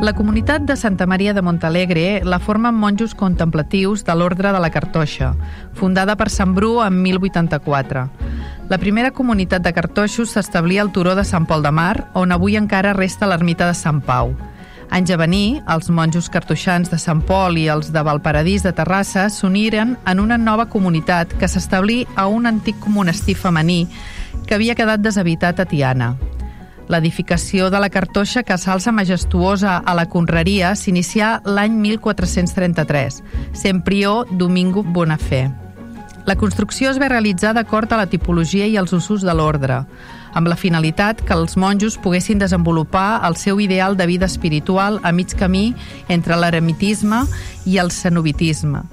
La comunitat de Santa Maria de Montalegre la formen monjos contemplatius de l'Ordre de la Cartoixa, fundada per Sant Bru en 1084. La primera comunitat de cartoixos s'establia al turó de Sant Pol de Mar, on avui encara resta l'ermita de Sant Pau. Anys a venir, els monjos cartoixans de Sant Pol i els de Valparadís de Terrassa s'uniren en una nova comunitat que s'establí a un antic monestir femení que havia quedat deshabitat a Tiana. L'edificació de la cartoixa que s'alça majestuosa a la Conreria s'inicià l'any 1433, sent prior Domingo Bonafé. La construcció es va realitzar d'acord a la tipologia i els usos de l'ordre, amb la finalitat que els monjos poguessin desenvolupar el seu ideal de vida espiritual a mig camí entre l'eremitisme i el cenobitisme,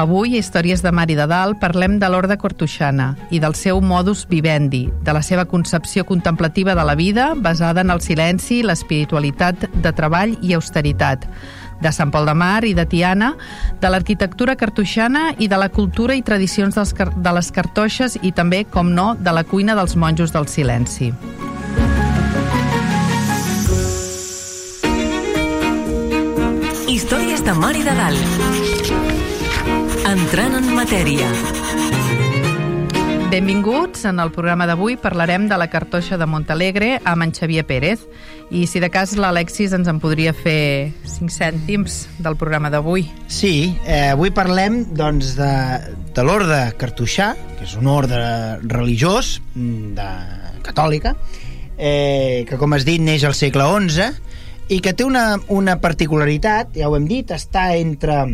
Avui, Històries de Mar i de Dalt, parlem de l'Orde Cortuixana i del seu modus vivendi, de la seva concepció contemplativa de la vida basada en el silenci, l'espiritualitat de treball i austeritat, de Sant Pol de Mar i de Tiana, de l'arquitectura cartoixana i de la cultura i tradicions dels, de les cartoixes i també, com no, de la cuina dels monjos del silenci. Històries de Mar i de Dalt. Entrant en matèria. Benvinguts. En el programa d'avui parlarem de la cartoixa de Montalegre amb en Xavier Pérez. I si de cas l'Alexis ens en podria fer 5 cèntims del programa d'avui. Sí, eh, avui parlem doncs, de, de l'orde cartoixà, que és un ordre religiós mm, de, catòlica, eh, que com has dit neix al segle XI i que té una, una particularitat, ja ho hem dit, està entre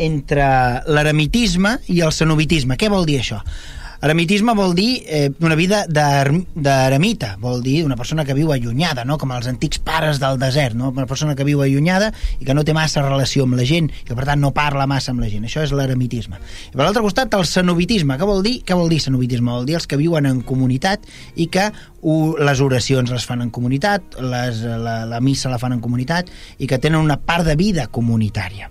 entre l'eremitisme i el cenobitisme. Què vol dir això? Eremitisme vol dir eh, una vida d'eremita, vol dir una persona que viu allunyada, no? com els antics pares del desert, no? una persona que viu allunyada i que no té massa relació amb la gent i que per tant no parla massa amb la gent. Això és l'eremitisme. I per l'altre costat el cenobitisme. Què vol dir? Què vol dir cenobitisme? Vol dir els que viuen en comunitat i que uh, les oracions les fan en comunitat, les, la, la missa la fan en comunitat i que tenen una part de vida comunitària.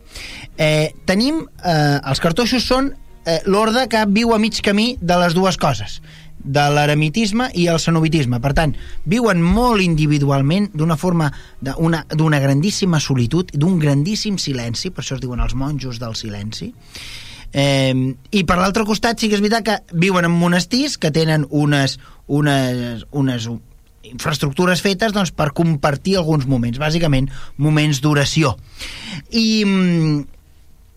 Eh, tenim, eh, els cartoixos són eh, l'orde que viu a mig camí de les dues coses de l'eremitisme i el cenobitisme. Per tant, viuen molt individualment d'una forma d'una grandíssima solitud, d'un grandíssim silenci, per això es diuen els monjos del silenci. Eh, I per l'altre costat sí que és veritat que viuen en monestirs que tenen unes, unes, unes infraestructures fetes doncs, per compartir alguns moments, bàsicament moments d'oració. I, mm,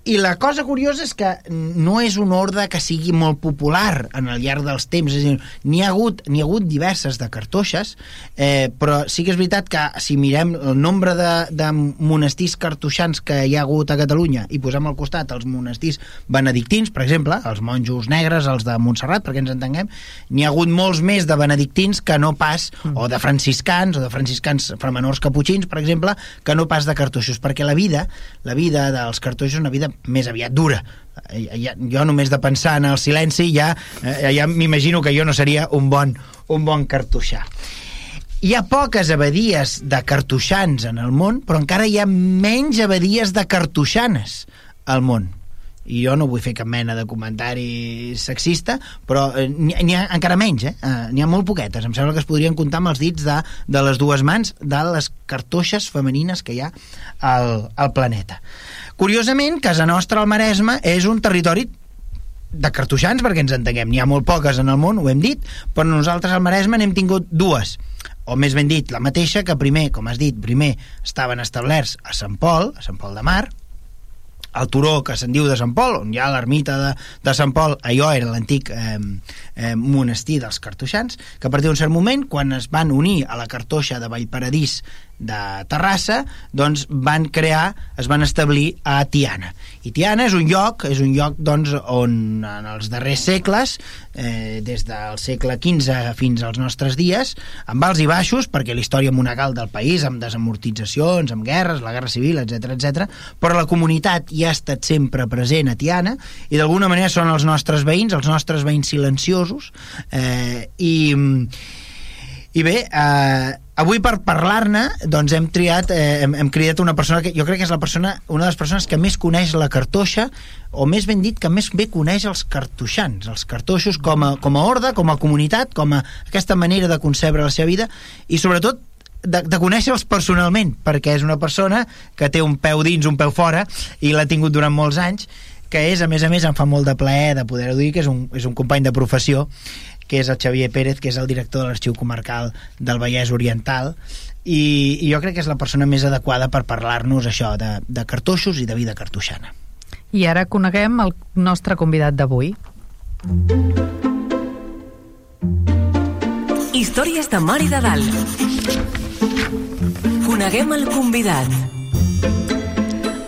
i la cosa curiosa és que no és un ordre que sigui molt popular en el llarg dels temps, és a dir, n'hi ha, hagut, ha hagut diverses de cartoixes, eh, però sí que és veritat que si mirem el nombre de, de monestirs cartoixans que hi ha hagut a Catalunya i posem al costat els monestirs benedictins, per exemple, els monjos negres, els de Montserrat, perquè ens entenguem, n'hi ha hagut molts més de benedictins que no pas, mm. o de franciscans, o de franciscans framenors caputxins, per exemple, que no pas de cartoixos, perquè la vida, la vida dels cartoixos és una vida més aviat dura ja, jo només de pensar en el silenci ja, eh, ja m'imagino que jo no seria un bon, un bon cartoixà hi ha poques abadies de cartoixans en el món, però encara hi ha menys abadies de cartoixanes al món i jo no vull fer cap mena de comentari sexista, però eh, n'hi ha encara menys, eh? eh? N'hi ha molt poquetes. Em sembla que es podrien comptar amb els dits de, de les dues mans de les cartoixes femenines que hi ha al, al planeta. Curiosament, casa nostra, al Maresme, és un territori de cartoixans, perquè ens entenguem. N'hi ha molt poques en el món, ho hem dit, però nosaltres al Maresme n'hem tingut dues o més ben dit, la mateixa que primer, com has dit, primer estaven establerts a Sant Pol, a Sant Pol de Mar, al turó que se'n diu de Sant Pol, on hi ha l'ermita de, de Sant Pol, allò era l'antic eh, eh, monestir dels cartoixans, que a partir d'un cert moment, quan es van unir a la cartoixa de Vallparadís de Terrassa, doncs van crear, es van establir a Tiana. I Tiana és un lloc, és un lloc doncs, on en els darrers segles, eh, des del segle XV fins als nostres dies, amb alts i baixos, perquè la història monagal del país, amb desamortitzacions, amb guerres, la guerra civil, etc etc, però la comunitat hi ha estat sempre present a Tiana i d'alguna manera són els nostres veïns, els nostres veïns silenciosos, eh, i i bé, eh, avui per parlar-ne doncs hem triat, eh, hem, hem cridat una persona que jo crec que és la persona, una de les persones que més coneix la cartoixa, o més ben dit, que més bé coneix els cartoixans, els cartoixos com a, com a horda, com a comunitat, com a aquesta manera de concebre la seva vida, i sobretot de, de conèixer-los personalment, perquè és una persona que té un peu dins, un peu fora, i l'ha tingut durant molts anys, que és, a més a més, em fa molt de plaer de poder-ho dir, que és un, és un company de professió, que és el Xavier Pérez, que és el director de l'Arxiu Comarcal del Vallès Oriental, i, i jo crec que és la persona més adequada per parlar-nos això de, de cartoixos i de vida cartoixana. I ara coneguem el nostre convidat d'avui. Històries de Mar i de Dalt. Coneguem el convidat.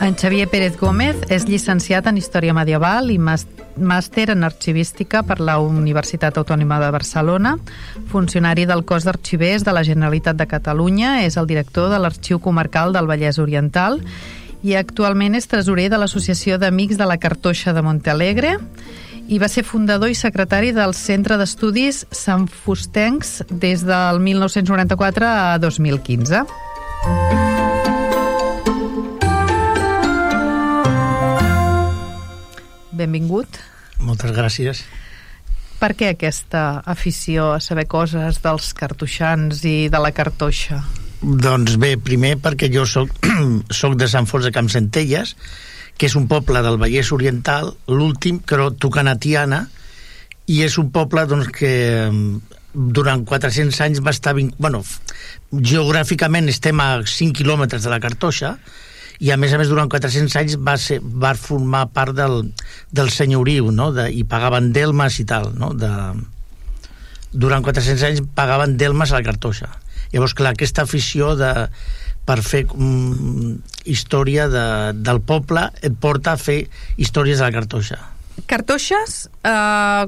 En Xavier Pérez Gómez és llicenciat en Història Medieval i màster en Arxivística per la Universitat Autònoma de Barcelona, funcionari del cos d'arxivers de la Generalitat de Catalunya, és el director de l'Arxiu Comarcal del Vallès Oriental i actualment és tresorer de l'Associació d'Amics de la Cartoixa de Montalegre i va ser fundador i secretari del Centre d'Estudis Sant Fustencs des del 1994 a 2015. Benvingut. Moltes gràcies. Per què aquesta afició a saber coses dels cartoixans i de la cartoixa? Doncs bé, primer perquè jo soc, soc de Sant Fons de Campsentelles, que és un poble del Vallès Oriental, l'últim, però tocant a Tiana, i és un poble doncs, que durant 400 anys va estar... Bueno, geogràficament estem a 5 quilòmetres de la Cartoixa, i a més a més durant 400 anys va, ser, va formar part del, del senyoriu no? de, i pagaven delmes i tal no? de, durant 400 anys pagaven delmes a la cartoixa llavors clar, aquesta afició de, per fer um, història de, del poble et porta a fer històries de la cartoixa Cartoixes eh,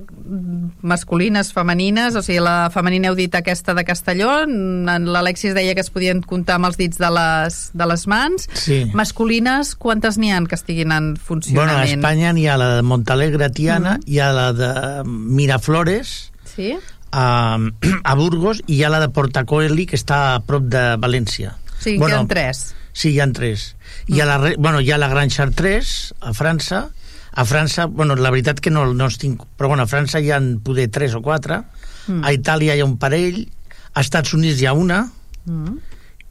masculines, femenines, o sigui, la femenina heu dit aquesta de Castelló, l'Alexis deia que es podien comptar amb els dits de les, de les mans. Sí. Masculines, quantes n'hi han que estiguin en funcionament? Bueno, a Espanya n'hi ha la de Montalegre, Tiana, mm -hmm. hi ha la de Miraflores, sí? a, a Burgos, i hi ha la de Portacoeli, que està a prop de València. Sí, bueno, hi ha tres. Sí, hi ha tres. Mm. Hi, ha la, bueno, hi ha la Gran Chartres, a França, a França, bueno, la veritat que no, no estic... Però bueno, a França hi ha poder tres o quatre, mm. a Itàlia hi ha un parell, a Estats Units hi ha una, mm.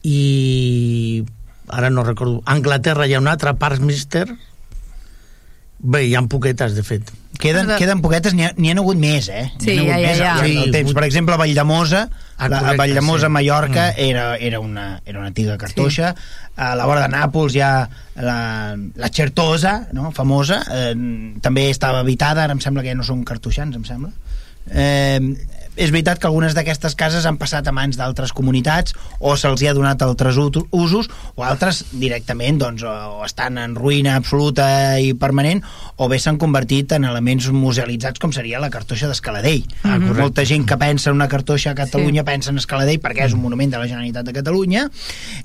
i ara no recordo, a Anglaterra hi ha una altra, Parkminster, bé, hi ha poquetes, de fet. Queden, queden poquetes, n'hi ha, ha hagut més, eh? Sí, ha ja, ja, ja. Sí, temps. Per exemple, a Valldemosa, ah, la, a Valldemosa, sí. Mallorca, mm. era, era, una, era una antiga cartoixa. Sí. A la vora de Nàpols hi ha la, la Certosa, no? famosa, eh, també estava habitada, ara em sembla que ja no són cartoixans, em sembla. Eh, és veritat que algunes d'aquestes cases han passat a mans d'altres comunitats o se'ls ha donat altres usos o altres directament doncs, o estan en ruïna absoluta i permanent o bé s'han convertit en elements musealitzats com seria la cartoixa d'Escaladell. Ah, Molta gent que pensa en una cartoixa a Catalunya sí. pensa en Escaladell perquè és un monument de la Generalitat de Catalunya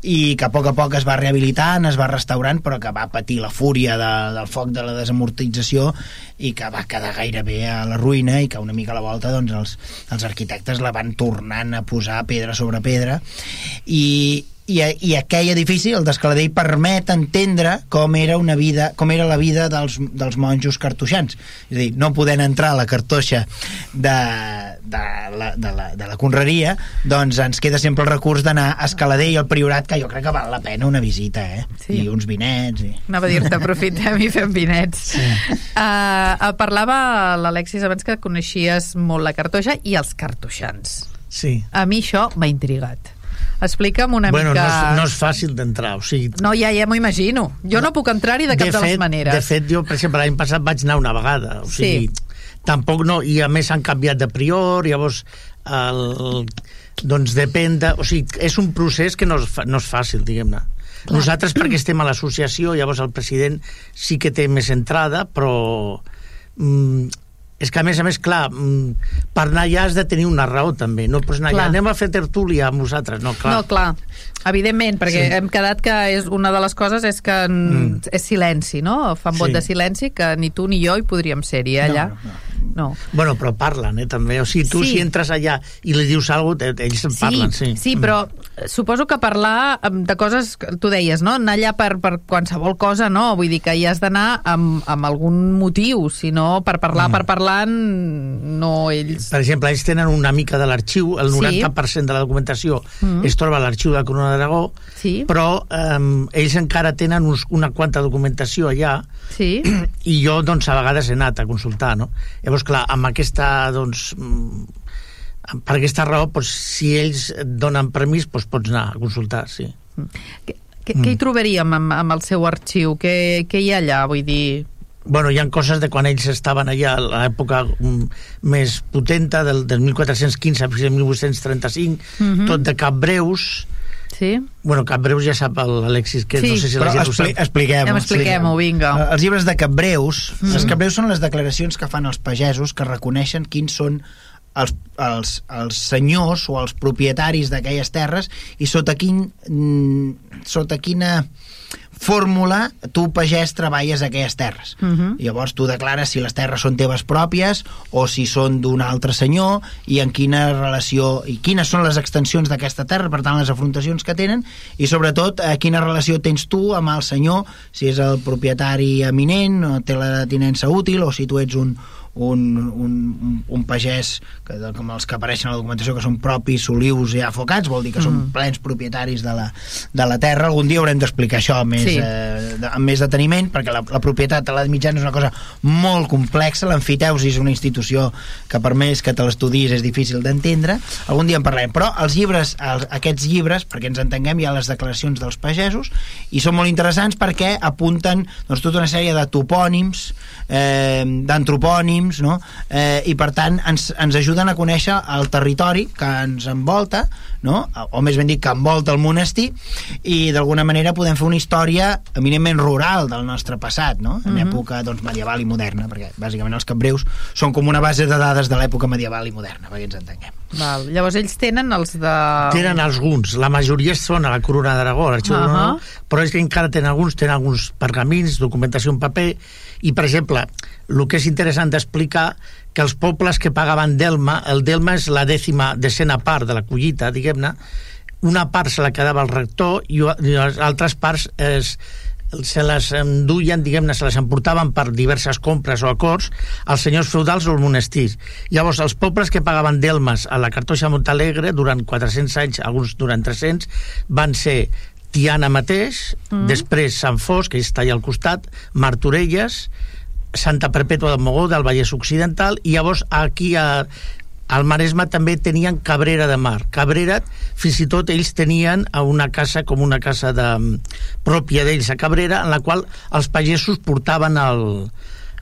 i que a poc a poc es va rehabilitant, es va restaurant però que va patir la fúria de, del foc de la desamortització i que va quedar gairebé a la ruïna i que una mica a la volta doncs, els, els els arquitectes la van tornant a posar pedra sobre pedra i, i, i aquell edifici, el d'Escaladell, permet entendre com era una vida, com era la vida dels, dels monjos cartoixans. És a dir, no podent entrar a la cartoixa de, de, la, de, la, de la conreria, doncs ens queda sempre el recurs d'anar a Escaladell, al Priorat, que jo crec que val la pena una visita, eh? Sí. I uns vinets. I... Anava a dir-te, aprofitem i fem vinets. Sí. Uh, parlava l'Alexis abans que coneixies molt la cartoixa i els cartoixans. Sí. A mi això m'ha intrigat Explica'm una bueno, mica... No és, no és fàcil d'entrar, o sigui... No, ja, ja m'ho imagino. Jo no puc entrar-hi de cap de, fet, de les maneres. De fet, jo, per exemple, l'any passat vaig anar una vegada, o sigui... Sí. Tampoc no, i a més han canviat de prior, llavors el, doncs depèn de... O sigui, és un procés que no és, no és fàcil, diguem-ne. Nosaltres perquè estem a l'associació, llavors el president sí que té més entrada, però mm, és que a més a més, clar, mm, per anar allà has de tenir una raó també, no pots anar Clar. allà, anem a fer tertúlia amb nosaltres, no, clar. No, clar, evidentment, perquè Sí. hem quedat que és una de les coses és que mm. és silenci, no? Fan vot Sí. de silenci que ni tu ni jo hi podríem ser-hi allà. No, no, no. Bueno, però parlen, eh, també. O sigui, tu Sí. si entres allà i li dius alguna cosa, ells en parlen, sí. sí, però suposo que parlar de coses, que tu deies, no? Anar allà per, per qualsevol cosa, no? Vull dir que hi has d'anar amb, amb algun motiu, si no per parlar, Mm. per parlar, no ells... Per exemple, ells tenen una mica de l'arxiu, el Sí. 90% de la documentació Mm. es troba a l'arxiu de Corona d'Aragó, Sí. però eh, ells encara tenen uns, una quanta documentació allà Sí, i jo, doncs, a vegades he anat a consultar, no? Llavors, clar, amb aquesta, doncs, mm, per aquesta raó, doncs, si ells et donen permís, doncs pots anar a consultar, sí. què, què, què hi trobaríem amb, amb el seu arxiu? Què, què hi ha allà, vull dir... Bueno, hi ha coses de quan ells estaven allà a l'època mm, més potenta, del, del 1415 fins al 1835, Mhm. tot de cap breus, Sí? Bueno, Cap Breus ja sap el- l'Alexis, que Sí, no sé si la Però gent ho sap. expliquem-ho. Ja m'expliquem-ho, vinga. Eh, Els llibres de capbreus, mm. les capbreus són les declaracions que fan els pagesos que reconeixen quins són els, els, els senyors o els propietaris d'aquelles terres i sota quin mm, sota quina fórmula tu, pagès, treballes aquelles terres. Mhm. Llavors tu declares si les terres són teves pròpies o si són d'un altre senyor i en quina relació i quines són les extensions d'aquesta terra, per tant les afrontacions que tenen i sobretot eh, quina relació tens tu amb el senyor, si és el propietari eminent o té la tinença útil o si tu ets un, un, un, un, pagès que, com els que apareixen a la documentació que són propis, solius i afocats vol dir que són Mm. plens propietaris de la, de la terra algun dia haurem d'explicar això més, Sí. eh, de, amb més deteniment perquè la, la propietat a l'edat mitjana és una cosa molt complexa, l'emfiteusi és una institució que per més que te l'estudis és difícil d'entendre, algun dia en parlarem però els llibres, els, aquests llibres perquè ens entenguem, hi ha les declaracions dels pagesos i són molt interessants perquè apunten doncs, tota una sèrie de topònims eh, d'antropònims no? eh, i per tant ens, ens ajuden a conèixer el territori que ens envolta no? o més ben dit que envolta el monestir i d'alguna manera podem fer una història eminentment rural del nostre passat no? en Mhm. època doncs, medieval i moderna perquè bàsicament els capbreus són com una base de dades de l'època medieval i moderna perquè ens entenguem Val. Llavors ells tenen els de... Tenen alguns, la majoria són a la Corona d'Aragó, uh -huh. però és que encara tenen alguns, tenen alguns pergamins, documentació en paper, i per exemple, el que és interessant d'explicar que els pobles que pagaven Delma, el Delma és la dècima decena part de la collita, diguem-ne, una part se la quedava el rector i, les altres parts es, se les enduien, diguem-ne, se les emportaven per diverses compres o acords als senyors feudals o els monestirs. Llavors, els pobles que pagaven delmes a la cartoixa Montalegre durant 400 anys, alguns durant 300, van ser Tiana mateix, mm. després Sant Fos, que està allà al costat, Martorelles, Santa Perpètua del Mogó, del Vallès Occidental, i llavors aquí a, al Maresme també tenien Cabrera de Mar. Cabrera, fins i tot ells tenien una casa com una casa de, pròpia d'ells a Cabrera, en la qual els pagesos portaven el,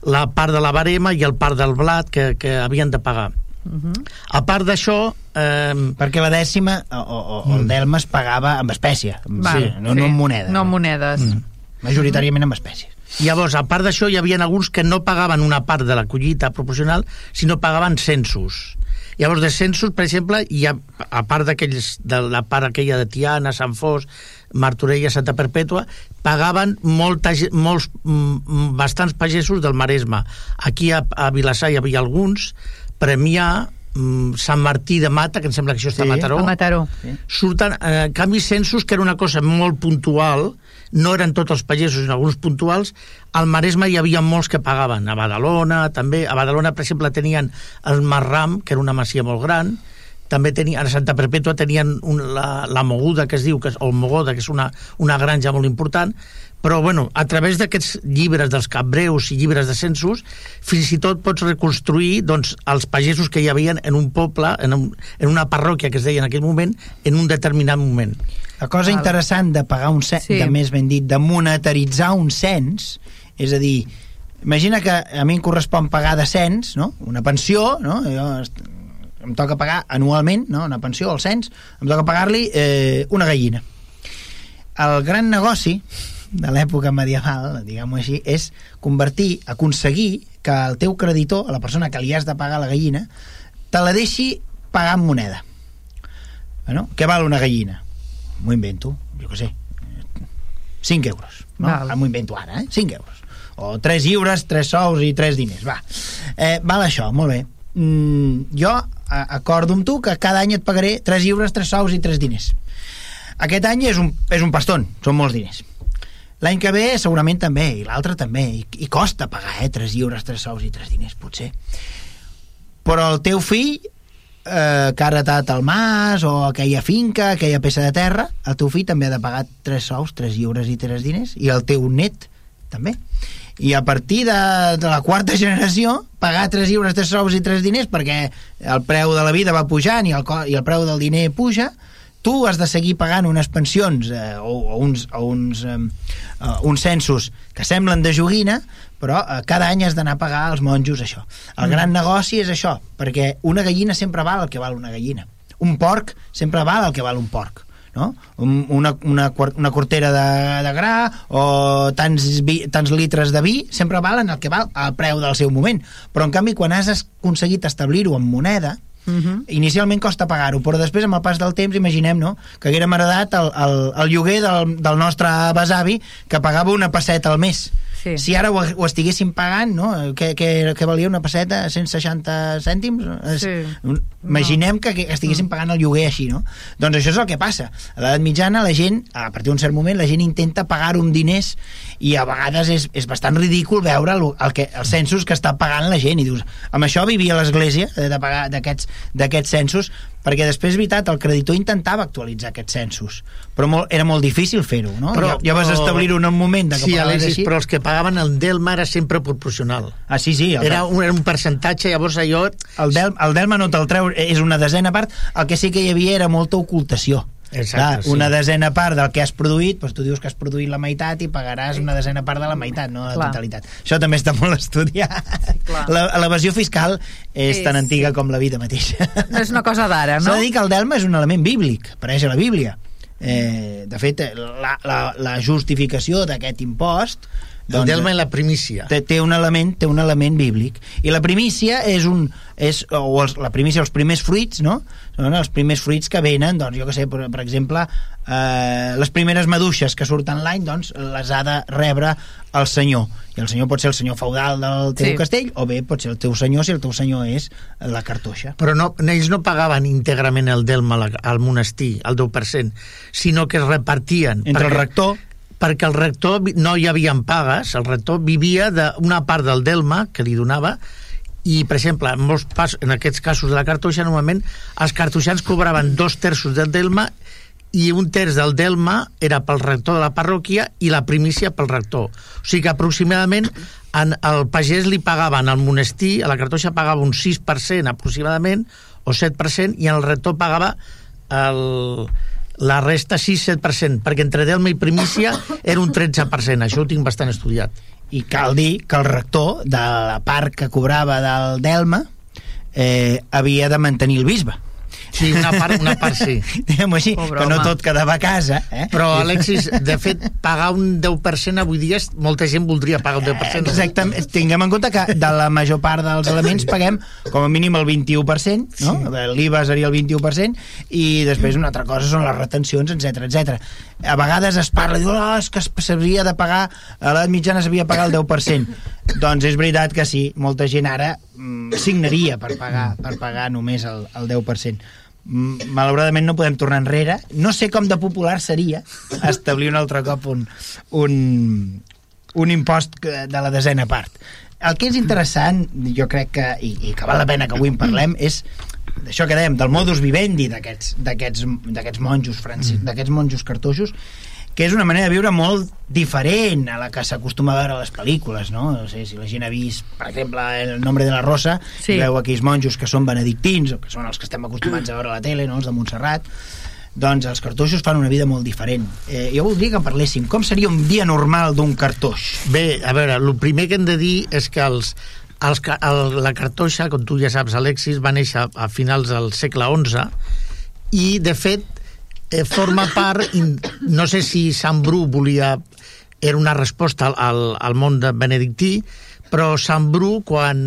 la part de la barema i el part del blat que, que havien de pagar. Uh -huh. A part d'això, eh, perquè la dècima o, o, o el delma es pagava amb espècie Val, no, no amb moneda No amb monedes. Mm. majoritàriament amb espècies Llavors, a part d'això, hi havia alguns que no pagaven una part de la collita proporcional, sinó pagaven censos. Llavors, de censos, per exemple, hi ha, a part d'aquells, de la part aquella de Tiana, Sant Fos, Martorella, Santa Perpètua, pagaven molta, molts, mm, bastants pagesos del Maresme. Aquí a, a Vilassar hi havia alguns, Premià, mm, Sant Martí de Mata, que em sembla que això està Sí, a Mataró, A Mataró. surten, eh, en canvi, censos, que era una cosa molt puntual, no eren tots els pagesos, sinó alguns puntuals, al Maresme hi havia molts que pagaven, a Badalona també, a Badalona, per exemple, tenien el Marram, que era una masia molt gran, també tenien, a Santa Perpètua tenien un, la, la Moguda, que es diu, que és, o Mogoda, que és una, una granja molt important, però bueno, a través d'aquests llibres dels capbreus i llibres de censos, fins i tot pots reconstruir doncs, els pagesos que hi havien en un poble, en, un, en una parròquia que es deia en aquell moment, en un determinat moment. La cosa Val. interessant de pagar un cens, Sí. de més ben dit, de monetaritzar un cens, és a dir, imagina que a mi em correspon pagar de cens, no? una pensió, no? jo em toca pagar anualment, no? una pensió, al cens, em toca pagar-li eh, una gallina. El gran negoci de l'època medieval, diguem-ho així, és convertir, aconseguir que el teu creditor, la persona que li has de pagar la gallina, te la deixi pagar en moneda. Bueno, què val una gallina? M'ho invento, jo què sé, 5 euros. No? Val. M'ho invento ara, eh? 5 euros. O 3 lliures, 3 sous i 3 diners. Va, eh, val això, molt bé. Mm, jo acordo amb tu que cada any et pagaré 3 lliures, 3 sous i 3 diners. Aquest any és un, és un paston, són molts diners. L'any que ve segurament també, i l'altre també, i, i costa pagar, eh? 3 lliures, 3 sous i 3 diners, potser. Però el teu fill, eh, que ha heretat el mas, o aquella finca, aquella peça de terra, el teu fill també ha de pagar 3 sous, 3 lliures i 3 diners, i el teu net també. I a partir de, de la quarta generació, pagar 3 lliures, 3 sous i 3 diners, perquè el preu de la vida va pujant i el, i el preu del diner puja, tu has de seguir pagant unes pensions eh, o, o uns, o uns, eh, uh, uns censos que semblen de joguina, però eh, cada any has d'anar a pagar als monjos això. El gran negoci és això, perquè una gallina sempre val el que val una gallina. Un porc sempre val el que val un porc no? Un- una, una, una cortera de, de gra o tants, vi, tants litres de vi sempre valen el que val al preu del seu moment però en canvi quan has aconseguit establir-ho en moneda Uh -huh. inicialment costa pagar-ho, però després amb el pas del temps imaginem no? que haguérem heredat el, el, el lloguer del, del nostre besavi que pagava una passeta al mes Sí. si ara ho, ho estiguéssim pagant no? què, què, què valia una passeta 160 cèntims Sí. un- imaginem que, que estiguéssim pagant el lloguer així no? doncs això és el que passa a l'edat mitjana la gent, a partir d'un cert moment la gent intenta pagar-ho amb diners i a vegades és, és bastant ridícul veure el, el que, els censos que està pagant la gent i dius, amb això vivia l'església eh, de pagar d'aquests censos perquè després, és veritat, el creditor intentava actualitzar aquests censos, però molt, era molt difícil fer-ho, no? Però- ja, ja vas establir-ho en un moment de que Sí, Alexis, així. però els que pagaven el Delma era sempre proporcional. Ah, sí, sí. El, Era un, era un percentatge, llavors allò... el, del, el Delma no te'l treu, és una desena part. El que sí que hi havia era molta ocultació. Exacte, sí. Una desena part del que has produït, doncs tu dius que has produït la meitat i pagaràs una desena part de la meitat, no la Clar. totalitat. Això també està molt estudiat. clar. La- L'evasió fiscal és, És- tan antiga com la vida mateixa. No és una cosa d'ara, S'ha no? de dir que el delma és un element bíblic, apareix a la Bíblia. Eh, de fet, la, la, la justificació d'aquest impost El Delma i la primícia. té, té un element té un element bíblic i la primícia és un és, o els, la primícia, els primers fruits no? són els primers fruits que venen doncs jo que sé, per, per exemple eh, les primeres maduixes que surten l'any doncs les ha de rebre el senyor i el senyor pot ser el senyor feudal del teu Sí. castell o bé pot ser el teu senyor si el teu senyor és la cartoixa Però no, ells no pagaven íntegrament el Delma al, al monestir, el 10%, sinó que es repartien. entre el rector perquè el rector no hi havia pagues, el rector vivia d'una part del delma que li donava i, per exemple, en, molts pas, en aquests casos de la cartoixa, normalment els cartoixans cobraven dos terços del delma i un terç del delma era pel rector de la parròquia i la primícia pel rector. O sigui que aproximadament en el pagès li pagaven al monestir, a la cartoixa pagava un 6% aproximadament, o 7%, i el rector pagava el, la resta 6-7%, perquè entre delma i primícia era un 13%, això ho tinc bastant estudiat. i cal dir que el rector de la part que cobrava del Delma eh, havia de mantenir el bisbe Sí, una part, una part sí. diguem-ho així, Pobre que no home. tot quedava a casa eh? Però, Alexis, de fet, pagar un 10% avui dia, molta gent voldria pagar un 10%. Exactament, tinguem en compte que de la major part dels elements paguem com a mínim el 21%, no? l'IVA seria el 21%, i després una altra cosa són les retencions, etc etc. A vegades es parla, diu, oh, és que s'havia de pagar, a l'edat mitjana s'havia de pagar el 10%. doncs és veritat que sí, molta gent ara signaria per pagar, per pagar només el, el 10%. Mm, malauradament no podem tornar enrere no sé com de popular seria establir un altre cop un, un, un impost de la desena part. El que és interessant, jo crec que, i, i que val la pena que avui en parlem, és d'això que dèiem, del modus vivendi d'aquests monjos d'aquests monjos cartoixos, que és una manera de viure molt diferent a la que s'acostuma a veure a les pel·lícules, no? No sé si la gent ha vist, per exemple, El nombre de la rosa, Sí. i veu aquells monjos que són benedictins, o que són els que estem acostumats a veure a la tele, no? els de Montserrat, doncs els cartoixos fan una vida molt diferent. Eh, jo voldria que parléssim com seria un dia normal d'un cartoix. Bé, a veure, el primer que hem de dir és que els, els, el, la cartoixa, com tu ja saps, Alexis, va néixer a finals del segle XI i, de fet, eh, forma part... No sé si Sant Bru volia... Era una resposta al, al, món de benedictí, però Sant Bru, quan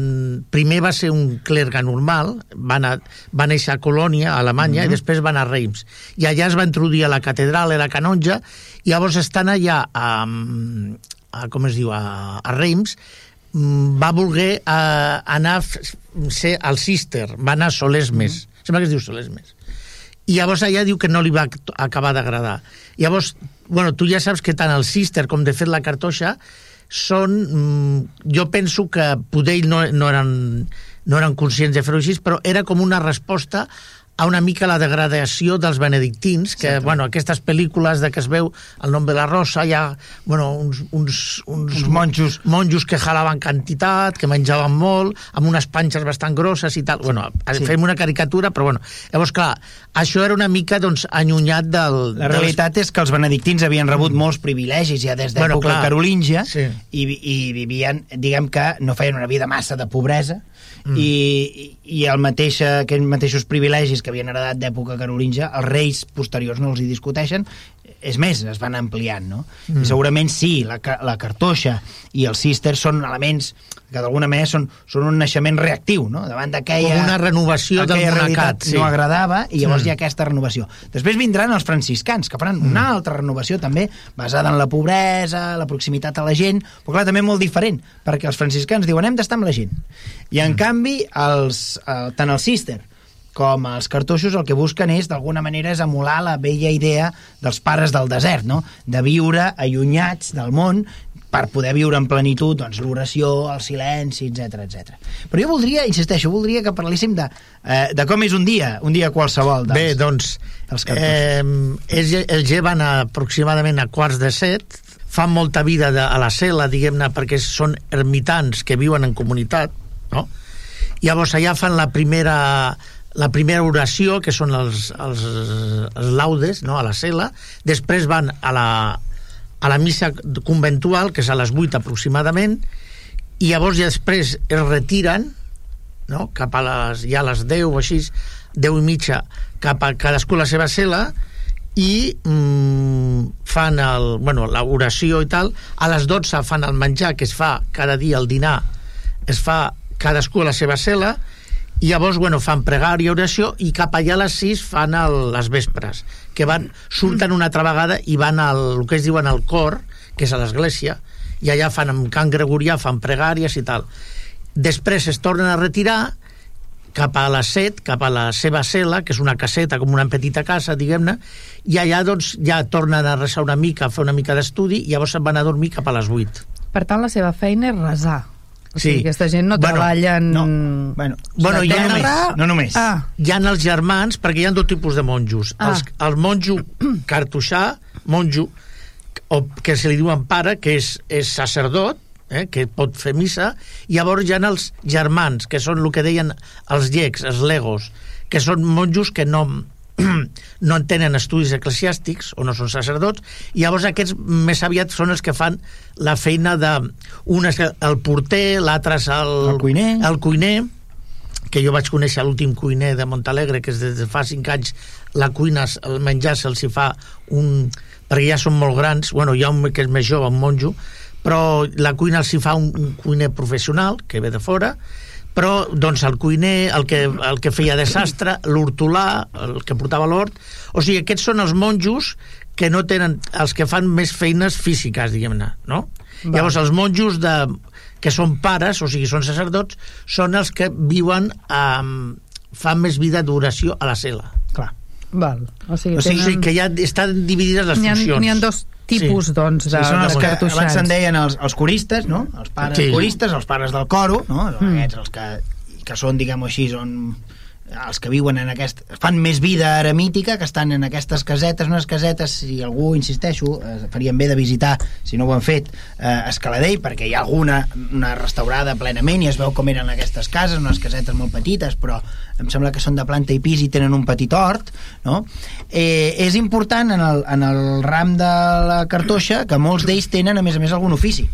primer va ser un clergue normal, va, anar, va néixer a Colònia, a Alemanya, mm -hmm. i després va anar a Reims. I allà es va introduir a la catedral, era canonja, i llavors estant allà a, a com es diu, a, a Reims, mm, va voler uh, anar a ser al Cister, va anar a Solesmes, mm. sembla que es diu Solesmes. I llavors allà diu que no li va acabar d'agradar. Llavors, bueno, tu ja saps que tant el Cister com de fet la cartoixa són... Mm, jo penso que poder ells no, no, eren, no eren conscients de fer-ho així, però era com una resposta a una mica la degradació dels benedictins, que, bueno, aquestes pel·lícules de que es veu el nom de la rosa, hi ha, bueno, uns, uns, uns, Uns monjos. monjos que jalaven quantitat, que menjaven molt, amb unes panxes bastant grosses i tal. Bueno, Sí. sí. fem una caricatura, però bueno. Llavors, clar, això era una mica, doncs, allunyat del... La realitat és que els benedictins havien rebut molts privilegis ja des d'època Mm. Bueno, carolíngia Sí. i, i vivien, diguem que no feien una vida massa de pobresa Mm. i, i el mateix, aquells mateixos privilegis que havien heredat d'època carolíngia, els reis posteriors no els hi discuteixen, és més, es van ampliant, no? Mm. I segurament sí, la, la cartoixa i els cister són elements que d'alguna manera són, són un naixement reactiu, no? Davant d'aquella... Com una renovació del monacat, sí. no agradava i llavors Mm. hi ha aquesta renovació. Després vindran els franciscans, que faran una altra renovació també, basada en la pobresa, la proximitat a la gent, però clar, també molt diferent, perquè els franciscans diuen hem d'estar amb la gent. I en canvi, els, eh, tant el cister com els cartoixos el que busquen és, d'alguna manera, és emular la vella idea dels pares del desert, no? de viure allunyats del món per poder viure en plenitud doncs, l'oració, el silenci, etc etc. Però jo voldria, insisteixo, voldria que parléssim de, eh, de com és un dia, un dia qualsevol. Dels, Bé, doncs, dels cartoixos. eh, ells, ells lleven a, aproximadament a quarts de set, fan molta vida de, a la cel·la, diguem-ne, perquè són ermitans que viuen en comunitat, no? Llavors allà fan la primera la primera oració, que són els, els, els laudes, no?, a la cel·la, després van a la, a la missa conventual, que és a les 8 aproximadament, i llavors ja després es retiren no? cap a les, ja a les 10 o així, 10 i mitja, cap a cadascú a la seva cel·la i mm, fan el, bueno, l'oració i tal, a les 12 fan el menjar que es fa cada dia, el dinar, es fa cadascú a la seva cel·la i llavors, bueno, fan pregària, oració i cap allà a les 6 fan el, les vespres que van, surten una altra vegada i van al, el que es diuen al cor que és a l'església i allà fan amb cant gregorià, fan pregàries i tal després es tornen a retirar cap a les 7, cap a la seva cel·la, que és una caseta, com una petita casa, diguem-ne, i allà doncs ja tornen a resar una mica, a fer una mica d'estudi, i llavors se'n van a dormir cap a les 8. Per tant, la seva feina és resar. O Sí. sigui, aquesta gent no Bueno, treballa en... No, bueno, Bueno, no, hi ha- només, no només. Ah, Hi ha els germans, perquè hi ha dos tipus de monjos. Ah. Els, el monjo cartoixà, monjo, o que se li diuen pare, que és, és sacerdot, eh, que pot fer missa, i llavors hi ha els germans, que són el que deien els llecs, els legos, que són monjos que no, no en tenen estudis eclesiàstics o no són sacerdots, i llavors aquests més aviat són els que fan la feina de... Un és el porter, l'altre és el, El cuiner. el cuiner, que jo vaig conèixer l'últim cuiner de Montalegre, que és des de fa 5 anys la cuina, el menjar se'ls hi fa un... perquè ja són molt grans, bueno, hi ha un que és més jove, un monjo, però la cuina els hi fa un, un cuiner professional, que ve de fora, però doncs el cuiner, el que, el que feia de sastre, l'hortolà, el que portava l'hort, o sigui, aquests són els monjos que no tenen, els que fan més feines físiques, diguem-ne, no? Val. Llavors, els monjos de, que són pares, o sigui, són sacerdots, són els que viuen, um, fan més vida d'oració a la cel·la. Clar. val. O sigui, O sigui, tenen... que ja estan dividides les N'hi ha, funcions. n'hi ha dos tipus, Sí. doncs, de, Sí, els de que abans se'n deien els, els coristes, no? Els pares Sí. sí. coristes, els pares del coro, no? Mm. Aquests, els que, que són, diguem-ho així, són els que viuen en aquest... fan més vida eremítica, que estan en aquestes casetes, unes casetes, si algú, insisteixo, eh, farien bé de visitar, si no ho han fet, eh, Escaladell, perquè hi ha alguna una restaurada plenament i es veu com eren aquestes cases, unes casetes molt petites, però em sembla que són de planta i pis i tenen un petit hort, no? Eh, és important en el, en el ram de la cartoixa que molts d'ells tenen, a més a més, algun ofici.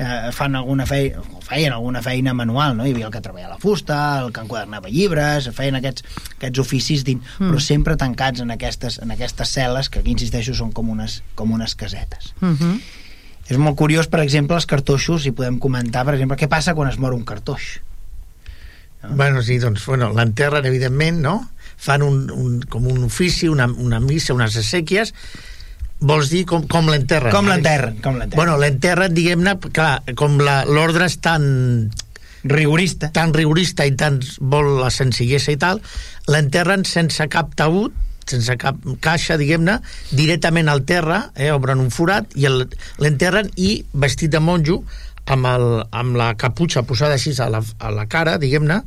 Eh, fan alguna feina, feien alguna feina manual, no? Hi havia el que treballava la fusta, el que enquadernava llibres, feien aquests, aquests oficis dins, mm. però sempre tancats en aquestes, en aquestes cel·les, que aquí insisteixo són com unes, com unes casetes. Uh -huh. És molt curiós, per exemple, els cartoixos, i podem comentar, per exemple, què passa quan es mor un cartoix. No? Bueno, sí, doncs, bueno, l'enterren, evidentment, no? Fan un, un, com un ofici, una, una missa, unes exèquies, vols dir com, com l'enterren? Com l'enterren, com l'enterren. Bueno, l'enterren, diguem-ne, clar, com l'ordre és tan rigorista tan rigorista i tan vol la senzillesa i tal, l'enterren sense cap taüt sense cap caixa, diguem-ne, directament al terra, eh, obren un forat i l'enterren i vestit de monjo amb, el, amb la caputxa posada així a la, a la cara, diguem-ne,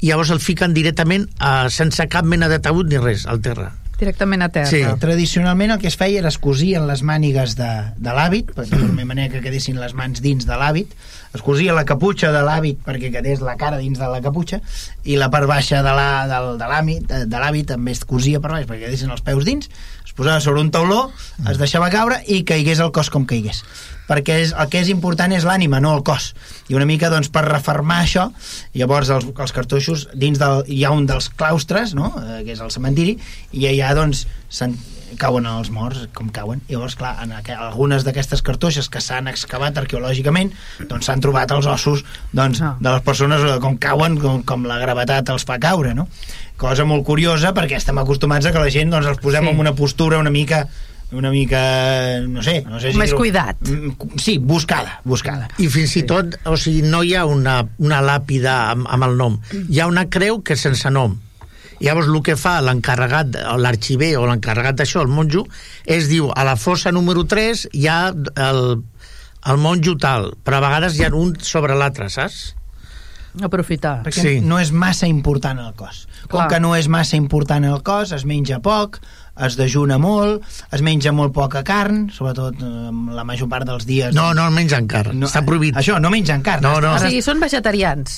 i llavors el fiquen directament eh, sense cap mena de taüt ni res, al terra. Directament a terra. Sí. Tradicionalment el que es feia era es cosien les mànigues de, de l'hàbit, perquè de la manera que quedessin les mans dins de l'hàbit, es cosia la caputxa de l'hàbit perquè quedés la cara dins de la caputxa, i la part baixa de l'hàbit de, de l'hàbit també es cosia per baix perquè quedessin els peus dins, es posava sobre un tauló, es deixava caure i caigués el cos com caigués perquè és, el que és important és l'ànima, no el cos. I una mica, doncs, per reformar això, llavors els, els cartoixos, dins del, hi ha un dels claustres, no?, eh, que és el cementiri, i allà, doncs, cauen els morts, com cauen. I llavors, clar, en aqu algunes d'aquestes cartoixes que s'han excavat arqueològicament, doncs s'han trobat els ossos doncs, no. de les persones eh, com cauen, com, com la gravetat els fa caure, no? Cosa molt curiosa, perquè estem acostumats a que la gent doncs, els posem sí. en una postura una mica una mica, no sé... No sé si Més cuidat. Mm, sí, buscada, buscada. I fins i tot, o sigui, no hi ha una, una làpida amb, amb el nom. Hi ha una creu que sense nom. Llavors el que fa l'encarregat, l'arxiver o l'encarregat d'això, el monjo, és diu, a la fossa número 3 hi ha el, el monjo tal, però a vegades hi ha un sobre l'altre, saps? Aprofitar. Perquè sí. no és massa important el cos. Com Clar. que no és massa important el cos, es menja poc, es dejuna molt, es menja molt poca carn, sobretot eh, la major part dels dies... No, no mengen carn, no, està prohibit. Això, no mengen carn. No, no. O sigui, són vegetarians.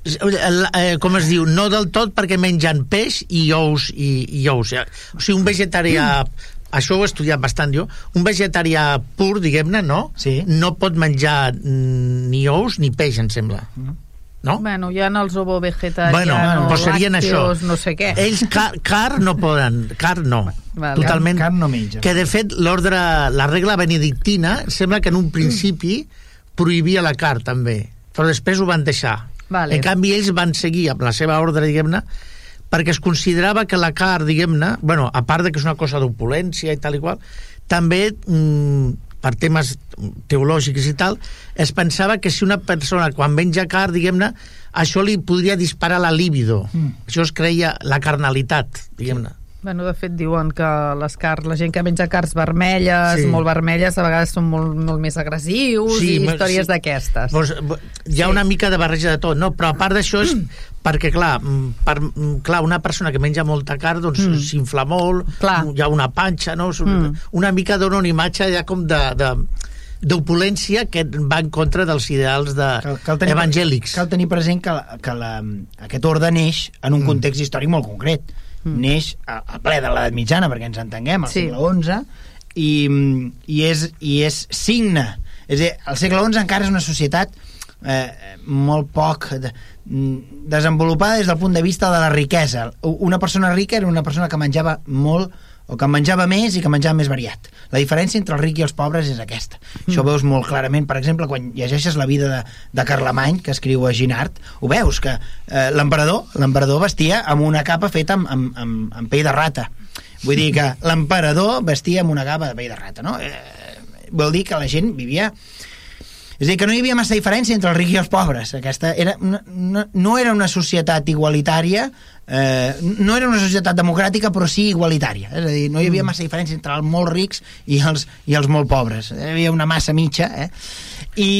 Eh, com es diu, no del tot perquè mengen peix i ous i, i ous. O sigui, un vegetarià mm. això ho he estudiat bastant jo, un vegetarià pur, diguem-ne, no? Sí. No pot menjar ni ous ni peix, em sembla. Mm no? Bueno, hi ha els ovo vegetarians, bueno, doncs serien això. no sé què. Ells car, car no poden, car no. Vale. Totalment. Car, car no menja. Que de fet l'ordre, la regla benedictina sembla que en un principi prohibia la car també, però després ho van deixar. Vale. En canvi ells van seguir amb la seva ordre, diguem-ne, perquè es considerava que la car, diguem-ne, bueno, a part de que és una cosa d'opulència i tal i qual, també mm, per temes teològics i tal, es pensava que si una persona quan menja car, diguem-ne, això li podria disparar la libido. Mm. Això es creia la carnalitat, diguem-ne. Bueno, de fet, diuen que les car la gent que menja carns vermelles, sí. molt vermelles, a vegades són molt, molt més agressius sí, i històries sí. d'aquestes. Pues, hi ha sí. una mica de barreja de tot, no? Però a part d'això és perquè, clar, mm, per, mm, clar, una persona que menja molta carn doncs mm. s'infla molt, clar. hi ha una panxa, no? Mm. Una mica dona una imatge ja com de, de d'opulència que va en contra dels ideals de cal, cal tenir, evangèlics. Cal tenir present que, la, que la, aquest ordre neix en un mm. context històric molt concret mm. neix a, a ple de l'edat mitjana, perquè ens entenguem, al sí. segle XI, i, i, és, i és signe. És a dir, el segle XI encara és una societat eh, molt poc de, desenvolupada des del punt de vista de la riquesa. Una persona rica era una persona que menjava molt o que menjava més i que menjava més variat. La diferència entre els rics i els pobres és aquesta. Mm. Això ho veus molt clarament, per exemple, quan llegeixes la vida de, de Carlemany, que escriu a Ginard, ho veus, que eh, l'emperador l'emperador vestia amb una capa feta amb, amb, amb, amb pell de rata. Vull dir que l'emperador vestia amb una capa de pell de rata, no? Eh, vol dir que la gent vivia és a dir, que no hi havia massa diferència entre els rics i els pobres. Aquesta era una, no, no era una societat igualitària, eh, no era una societat democràtica, però sí igualitària. És a dir, no hi havia mm. massa diferència entre els molt rics i els, i els molt pobres. Hi havia una massa mitja. Eh? I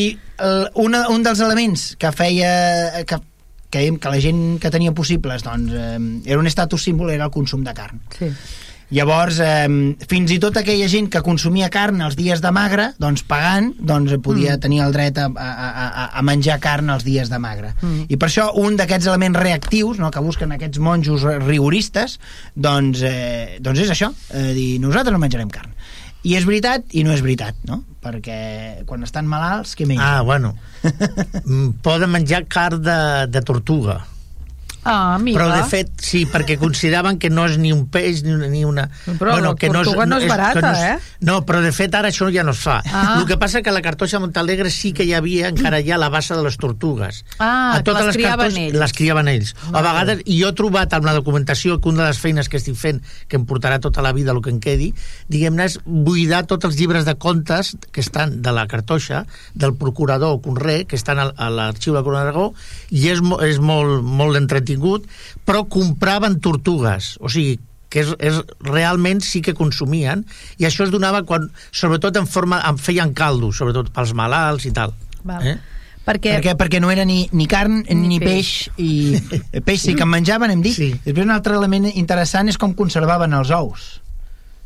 el, una, un dels elements que feia... Que, que, que la gent que tenia possibles doncs, eh, era un estatus símbol era el consum de carn. Sí Llavors, eh, fins i tot aquella gent que consumia carn els dies de magre, doncs pagant, doncs podia mm. tenir el dret a, a, a, a menjar carn els dies de magre. Mm. I per això un d'aquests elements reactius no, que busquen aquests monjos rigoristes, doncs, eh, doncs és això, eh, dir, nosaltres no menjarem carn. I és veritat i no és veritat, no? perquè quan estan malalts, què mengen? Ah, bueno. Mm, Poden menjar carn de, de tortuga. Ah, mira. Però de fet, sí, perquè consideraven que no és ni un peix ni una... Ni una Però la tortuga no és barata, que no és, eh? No, però de fet ara això ja no es fa. Ah. El que passa que a la cartoixa de Montalegre sí que hi havia encara ja la bassa de les tortugues. Ah, a que les criaven ells. Les criaven ells. A vegades, i jo he trobat amb la documentació que una de les feines que estic fent, que em portarà tota la vida el que em quedi, diguem-ne, és buidar tots els llibres de contes que estan de la cartoixa, del procurador Conré, que estan a l'arxiu de Corona d'Aragó, i és, és molt, molt entretingut, però compraven tortugues, o sigui, que és, és, realment sí que consumien, i això es donava quan, sobretot en forma, en feien caldo, sobretot pels malalts i tal. Val. Eh? Perquè, Perquè, perquè no era ni, ni carn ni, Ni ni peix. i peix sí que en menjaven, hem dit. Sí. Després un altre element interessant és com conservaven els ous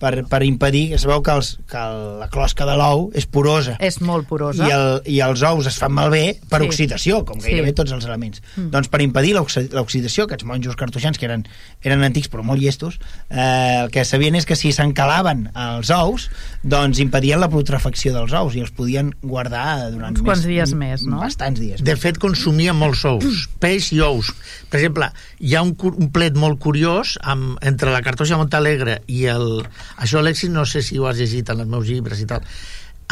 per, per impedir, que sabeu que, els, que el- la closca de l'ou és porosa és molt porosa. i, el, i els ous es fan malbé per Sí. oxidació, com gairebé Sí. tots els elements. Doncs per impedir l'oxi- l'oxidació, aquests monjos cartoixans, que eren, eren antics però molt llestos, eh, el que sabien és que si s'encalaven els ous, doncs impedien la putrefacció dels ous i els podien guardar durant Uns quants dies més, no? Bastants dies. De fet, consumia molts ous, peix i ous. Per exemple, hi ha un, un plet molt curiós amb, entre la cartoixa Montalegre i el... Això, Alexis, no sé si ho has llegit en els meus llibres i tal.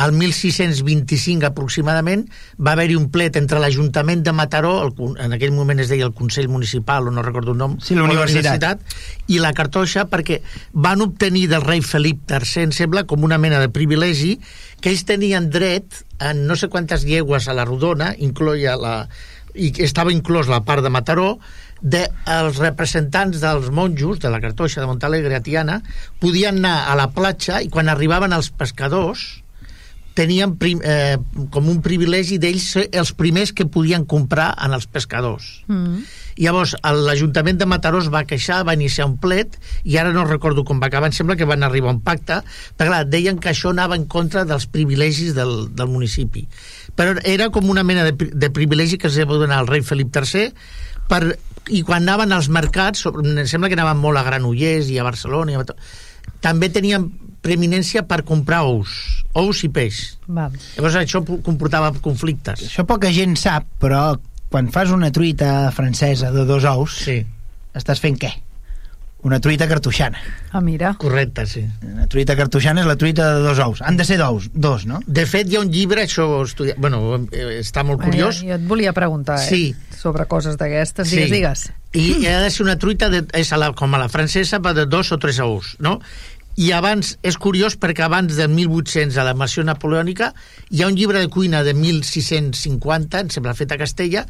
Al 1625 aproximadament va haver-hi un plet entre l'Ajuntament de Mataró, el, en aquell moment es deia el Consell Municipal, o no recordo el nom, Sí, la universitat. i la cartoixa perquè van obtenir del rei Felip III, em sembla, com una mena de privilegi, que ells tenien dret en no sé quantes llegües a la rodona, incloia la, i que estava inclòs la part de Mataró, de, els representants dels monjos de la cartoixa de Montalegre a Tiana podien anar a la platja i quan arribaven els pescadors tenien prim, eh, com un privilegi d'ells ser els primers que podien comprar en els pescadors. Mm. Llavors, l'Ajuntament de Mataró es va queixar, va iniciar un plet, i ara no recordo com va acabar, em sembla que van arribar a un pacte, però clar, deien que això anava en contra dels privilegis del, del municipi. Però era com una mena de, de privilegi que es va donar al rei Felip III, per, i quan anaven als mercats, sobre- em sembla que anaven molt a Granollers i a Barcelona, i a, tot, també tenien preeminència per comprar ous, ous i peix. Val. Llavors això comportava conflictes. Això poca gent sap, però quan fas una truita francesa de dos ous, Sí, estàs fent què? Una truita cartoixana. Ah, mira. correcte, sí. Una truita cartoixana és la truita de dos ous. Han de ser dos, dos no? De fet, hi ha un llibre, això estudia... bueno, eh, està molt curiós, jo et volia preguntar, eh? Sí. Sobre coses d'aquestes. Digues, digues. I ha de ser una truita de, és a la, com a la francesa, va de dos o tres ous, no? I abans, és curiós perquè abans del 1800, a la invasió napoleònica, hi ha un llibre de cuina de 1650, em sembla fet a Castella,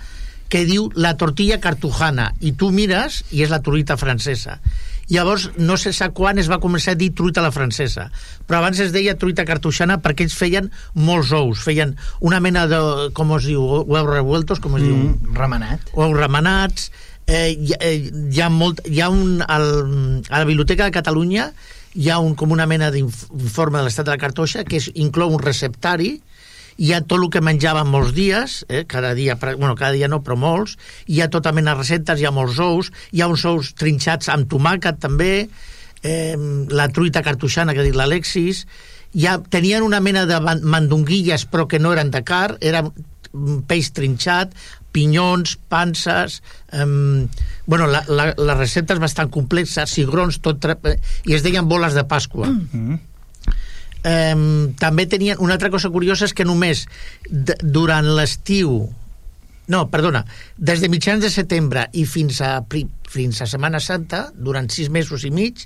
que diu la tortilla cartujana, i tu mires i és la truita francesa. Llavors, no sé sa quan es va començar a dir truita a la francesa, però abans es deia truita cartoixana perquè ells feien molts ous, feien una mena de, com es diu, huevos revueltos, com es diu? Mm, remenat. ous remenats eh, hi, eh, hi ha molt hi ha un, al, a la Biblioteca de Catalunya hi ha un, com una mena d'informe de l'estat de la cartoixa que és, inclou un receptari hi ha tot el que menjaven molts dies, eh, cada dia, bueno, cada dia no, però molts, hi ha tota mena de receptes, hi ha molts ous, hi ha uns ous trinxats amb tomàquet també, eh, la truita cartoixana que ha dit l'Alexis, ha, tenien una mena de mandonguilles però que no eren de car, era mm, peix trinxat, pinyons, panses... Eh, bueno, la, la, la recepta és bastant complexa, cigrons, tot... tra- eh, I es deien boles de Pasqua. Mm. Eh, també tenien... Una altra cosa curiosa és que només durant l'estiu... No, perdona, des de mitjans de setembre i fins a, fins a Setmana Santa, durant sis mesos i mig,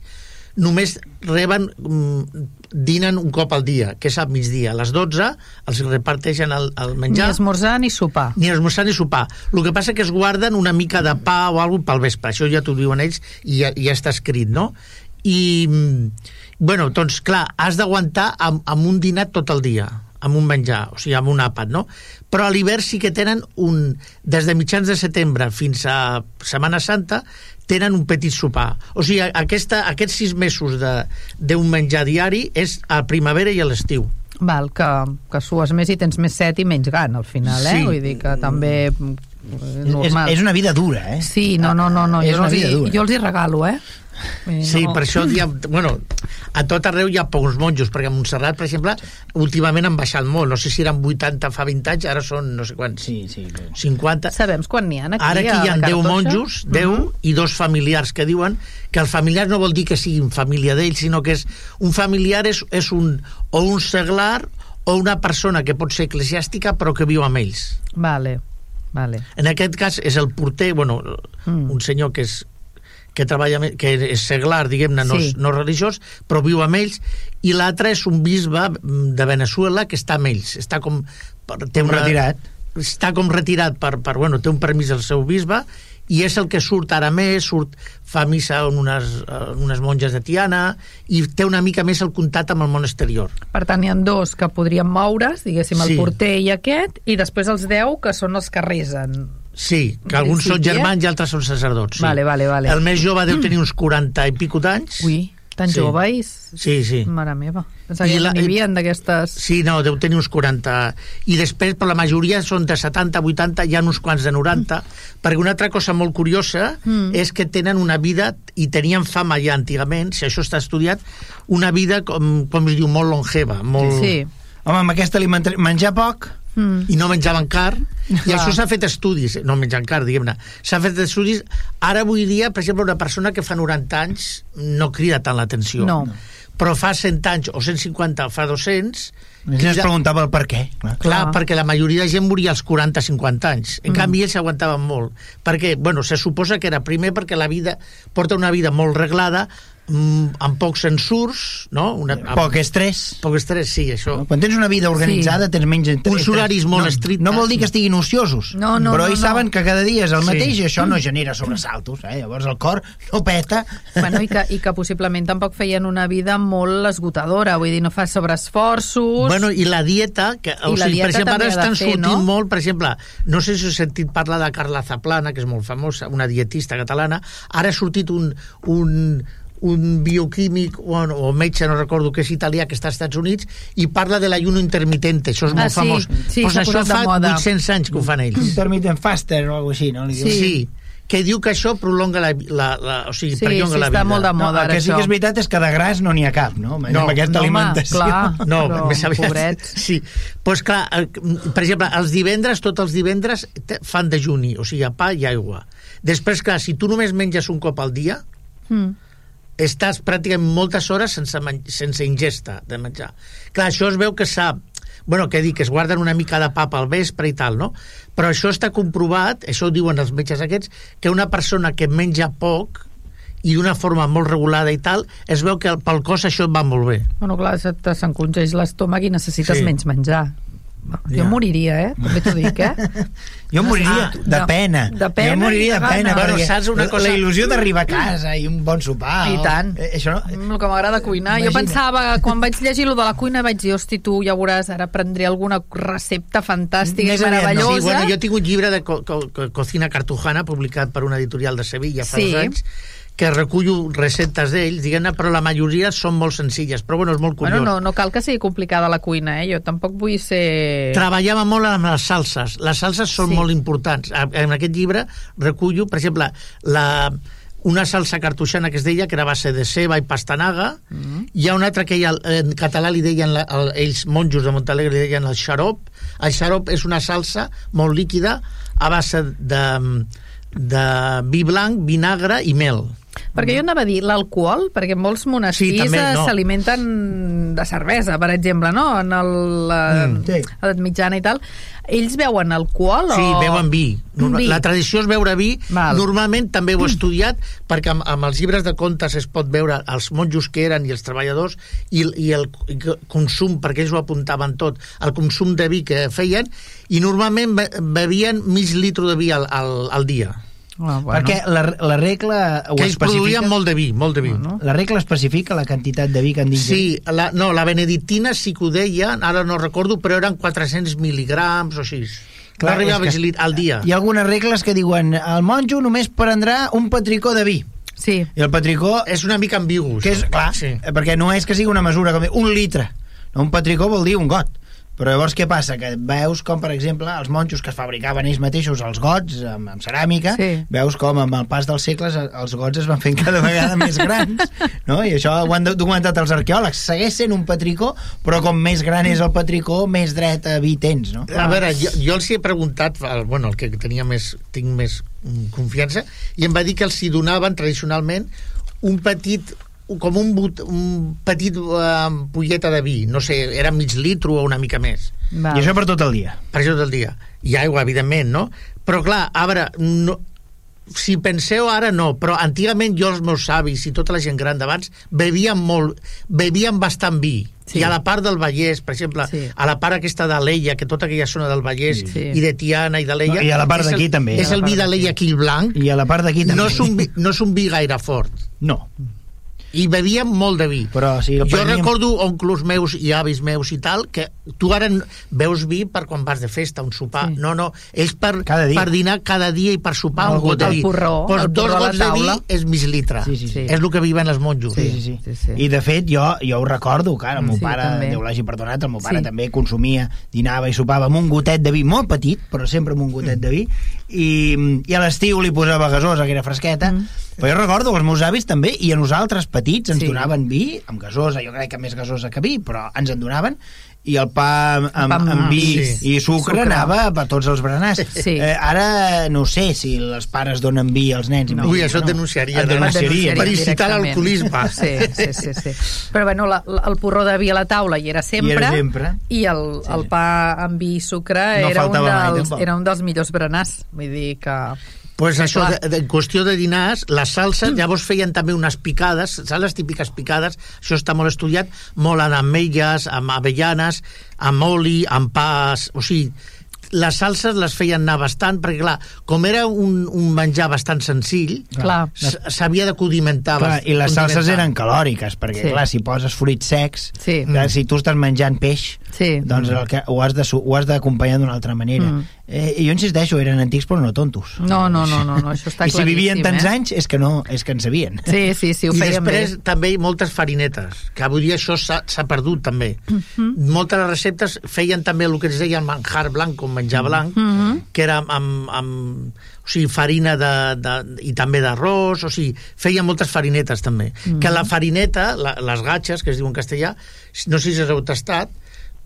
només reben, mm, dinen un cop al dia, que és al migdia. A les 12 els reparteixen el, el Ni menjar esmorzar ni sopar. ni esmorzar ni sopar. El que passa que es guarden una mica de pa o alguna pel vespre. Això ja t'ho diuen ells i ja, ja està escrit, no? I, bueno, doncs, clar, has d'aguantar amb, amb un dinar tot el dia amb un menjar, o sigui, amb un àpat, no? Però a l'hivern sí que tenen un... Des de mitjans de setembre fins a Setmana Santa tenen un petit sopar. O sigui, aquesta, aquests sis mesos de- d'un menjar diari és a primavera i a l'estiu. Val, que, que sues més i tens més set i menys gana al final, eh? Sí. Vull dir que també És, normal. és una vida dura, eh? Sí, no, no, no, no. És jo, una els vida hi, dura. jo els hi regalo, eh? Eh, Sí, no. per això hi ha, bueno, a tot arreu hi ha pocs monjos, perquè a Montserrat, per exemple, últimament han baixat molt, no sé si eren 80 fa 20 anys, ara són no sé quants, Sí, sí. 50. Sabem quan n'hi ha aquí Ara aquí hi ha la 10 Cartoixa? monjos, 10 i dos familiars que diuen que els familiars no vol dir que siguin família d'ells, sinó que és un familiar és, és un, o un seglar o una persona que pot ser eclesiàstica però que viu amb ells. Vale, vale. En aquest cas és el porter, bueno, Mm. un senyor que és que treballa, que és seglar, diguem-ne, no, Sí. no religiós, però viu amb ells, i l'altre és un bisbe de Venezuela que està amb ells, està com... per- Té Com retirat. Està com retirat per, per, bueno, té un permís del seu bisbe, i és el que surt ara més, surt, fa missa en unes, en unes monges de Tiana, i té una mica més el contacte amb el món exterior. Per tant, hi ha dos que podrien moure's, diguéssim, el Sí. porter i aquest, i després els deu que són els que resen. Sí, que alguns són principi, eh? germans i altres són sacerdots. Sí. Vale, vale, vale. El més jove deu tenir uns 40 i pico d'anys. Ui, tan Sí. jove i... Sí, sí. Mare meva. Pensava I que la- n'hi havia d'aquestes... Sí, no, deu tenir uns 40. I després, però la majoria són de 70, 80, hi ha uns quants de 90, perquè una altra cosa molt curiosa Mm. és que tenen una vida, i tenien fama ja antigament, si això està estudiat, una vida, com, com es diu, molt longeva, molt... Sí. Home, amb aquesta alimentació... Menjar poc... Mm. i no menjaven carn, i Clar. això s'ha fet estudis, no menjant carn, diguem-ne, s'ha fet estudis, ara avui dia, per exemple, una persona que fa 90 anys no crida tant l'atenció. No. Però fa 100 anys o 150 o fa 200... Ja es preguntava el per què. Clar. Clar, Clar. perquè la majoria de gent moria als 40-50 anys. En mm. canvi, ells aguantaven molt. Perquè, bueno, se suposa que era primer perquè la vida porta una vida molt reglada, amb pocs censurs, no? Una, amb Poc estrès. poc estrès, sí, això. Quan tens una vida organitzada, Sí. tens menys estrès. Uns horaris molt no, estrictes. No vol dir que estiguin ociosos, No, no, però no, ells no. saben que cada dia és el Sí. mateix i això no genera sobresaltos. Eh? Llavors el cor no peta. Bueno, i que, i que possiblement tampoc feien una vida molt esgotadora, vull dir, no fa sobreesforços... Bueno, i la dieta, que, o la sigui, per exemple, ara estan fer, sortint no? molt, per exemple, no sé si heu sentit parlar de Carla Zaplana, que és molt famosa, una dietista catalana, ara ha sortit un, un, un bioquímic o, o metge, no recordo que és italià, que està als Estats Units, i parla de l'ayuno intermitente, això és Ah, molt sí, famós. sí, pues això de fa moda. 800 anys que ho fan ells. Intermittent faster o alguna així, no? Li. Sí. Sí, que diu que això prolonga la, la, la o sigui, Sí, perllonga sí, la està vida. molt de No, moda, el ara, que sí que és veritat és que de gras no n'hi ha cap, no? No, amb aquesta no, home, alimentació. clar. No, Però, més aviat... pobrets. Sí, pues clar, el- per exemple, els divendres, tots els divendres fan dejuni, o sigui, pa i aigua. Després, clar, si tu només menges un cop al dia, Mm. Estàs pràcticament moltes hores sense, sense ingesta de menjar. Clar, això es veu que s'ha bueno, que dic, que es guarden una mica de papa al vespre i tal, no? Però això està comprovat, això ho diuen els metges aquests, que una persona que menja poc i d'una forma molt regulada i tal, es veu que pel cos això et va molt bé. Bueno, clar, se te s'encongeix l'estómac i necessites Sí. menys menjar. Jo Ja. moriria, eh? També t'ho dic, eh? Jo moriria Ah, de no. pena. De pena jo moriria de pena. Bueno, perquè saps una cosa? La il·lusió d'arribar a casa i un bon sopar. I o- tant. Eh, això no... El que m'agrada cuinar. Jo Imagina. pensava, quan vaig llegir lo de la cuina, vaig dir, hosti, tu ja veuràs, ara prendré alguna recepta fantàstica Més i aviat no. meravellosa. Sí, bueno, jo tinc un llibre de co co co cocina cartujana publicat per una editorial de Sevilla fa Sí. dos anys que recullo receptes d'ells, diguem-ne, però la majoria són molt senzilles, però bueno, és molt curiós. Bueno, no, no cal que sigui complicada la cuina, eh? Jo tampoc vull ser... Treballava molt amb les salses. Les salses són Sí. molt importants. En aquest llibre recullo, per exemple, la, una salsa cartoixana que es deia, que era base de ceba i pastanaga. Mm. -hmm. Hi ha una altra que ella, en català li deien, la, el, ells monjos de Montalegre li deien el xarop. El xarop és una salsa molt líquida a base de, de vi blanc, vinagre i mel. Perquè jo anava a dir l'alcohol, perquè molts monestirs Sí, eh, no. s'alimenten de cervesa, per exemple, no? En el, la, Mm, sí. l'edat mitjana i tal. Ells beuen alcohol Sí, o... beuen vi. Norma- vi. La tradició és beure vi. Val. Normalment també ho he estudiat perquè amb, amb els llibres de contes es pot veure els monjos que eren i els treballadors i, i el i consum, perquè ells ho apuntaven tot, el consum de vi que feien i normalment be, bevien mig litro de vi al, al, al dia. Ah, bueno. Perquè la, la regla ho que ells especifica... produïen molt de vi, molt de vi. Bueno. La regla especifica la quantitat de vi que han d'ingerir. Sí, la, no, la benedictina sí que ho deia, ara no recordo, però eren 400 mil·ligrams o així. Clar, no arribava que... al dia. Hi ha algunes regles que diuen el monjo només prendrà un petricó de vi. Sí. I el petricó, És una mica ambigu. que és, clar, Sí. perquè no és que sigui una mesura com un litre. Un petricó vol dir un got. Però llavors què passa? Que veus com, per exemple, els monjos que es fabricaven ells mateixos els gots amb, amb ceràmica, Sí. veus com amb el pas dels segles eh, els gots es van fent cada vegada més grans, no? I això ho han documentat els arqueòlegs. Segueix sent un petricó, però com més gran és el petricó, més dret a vi tens, no? A veure, jo, jo els he preguntat, el, bueno, el que tenia més, tinc més mm, confiança, i em va dir que els hi donaven tradicionalment un petit com un, but, un petit uh, ampolleta de vi, no sé, era mig litro o una mica més, Val. I això per tot el dia. per això del dia. I aigua, evidentment, no? Però clar, a veure, no, si penseu ara no, però antigament jo els meus avis i tota la gent gran d'abans bevien molt, bevien bastant vi. Sí. I a la part del Vallès, per exemple, Sí. a la part aquesta d'Aleia, que tota aquella zona del Vallès, Sí. i de Tiana i d'Aleia... No, i a la part el- d'aquí també. És el vi d'Aleia aquí el blanc, I a la part d'aquí també. no és, un vi, no és un vi gaire fort. No, I bevien molt de vi. però si Jo preníem- recordo oncles meus i avis meus i tal, que tu ara veus vi per quan vas de festa, un sopar. Sí. No, no, és per, per dinar cada dia i per sopar un got de vi. Porró, pues dos gots de vi és mig litre. Sí, sí, sí. És el que viven els monjos. Sí, sí, sí. Sí, sí. I de fet, jo, jo ho recordo, clar, el meu Sí, pare, també. Déu l'hagi perdonat, el meu pare Sí. també consumia, dinava i sopava amb un gotet de vi molt petit, però sempre amb un gotet de vi, i, i a l'estiu li posava gasosa, que era fresqueta, Mm. però jo recordo que els meus avis també, i a nosaltres petits ens Sí. donaven vi, amb gasosa, jo crec que més gasosa que vi, però ens en donaven, i el pa amb, amb, pa amb- amb vi sí. i sucre, Sucre. anava per tots els berenars. Sí. Eh, ara no sé si els pares donen vi als nens. No. Ui, això et no? denunciaria. Et no? denunciaria. Per incitar l'alcoholisme. Sí, sí, sí, sí. Però bueno, la, la, el porró de vi a la taula hi era sempre. Hi era sempre. I el, Sí, el pa amb vi i sucre No era, un mai, dels, tampoc. era un dels millors berenars. Vull dir que... pues això, de, de, en qüestió de dinars, les salses, llavors feien també unes picades, saps les típiques picades? Això està molt estudiat, molt amb ametlles, amb avellanes, amb oli, amb pas... O sigui, les salses les feien anar bastant, perquè clar, com era un, un menjar bastant senzill, s'havia de condimentar. Clar, I les salses eren calòriques, perquè, Sí. clar, si poses fruits secs, Sí. clar, si tu estàs menjant peix, Sí. doncs el que, ho has de ho has d'acompanyar d'una altra manera. Mm. Mm. Eh, I jo insisteixo, eren antics però no tontos. No, no, no, no, no això està I si vivien tants eh? anys és que no, és que en sabien. Sí, sí, sí, ho I feien després bé. també moltes farinetes, que avui dia això s'ha perdut també. Mhm. Moltes de les receptes feien també el que es deia el manjar blanc, com menjar blanc, Mhm. que era amb, amb o sigui, farina de, de, i també d'arròs, o sigui, feien moltes farinetes també. Mhm. Que la farineta, la, les gatxes, que es diu en castellà, no sé si us heu tastat,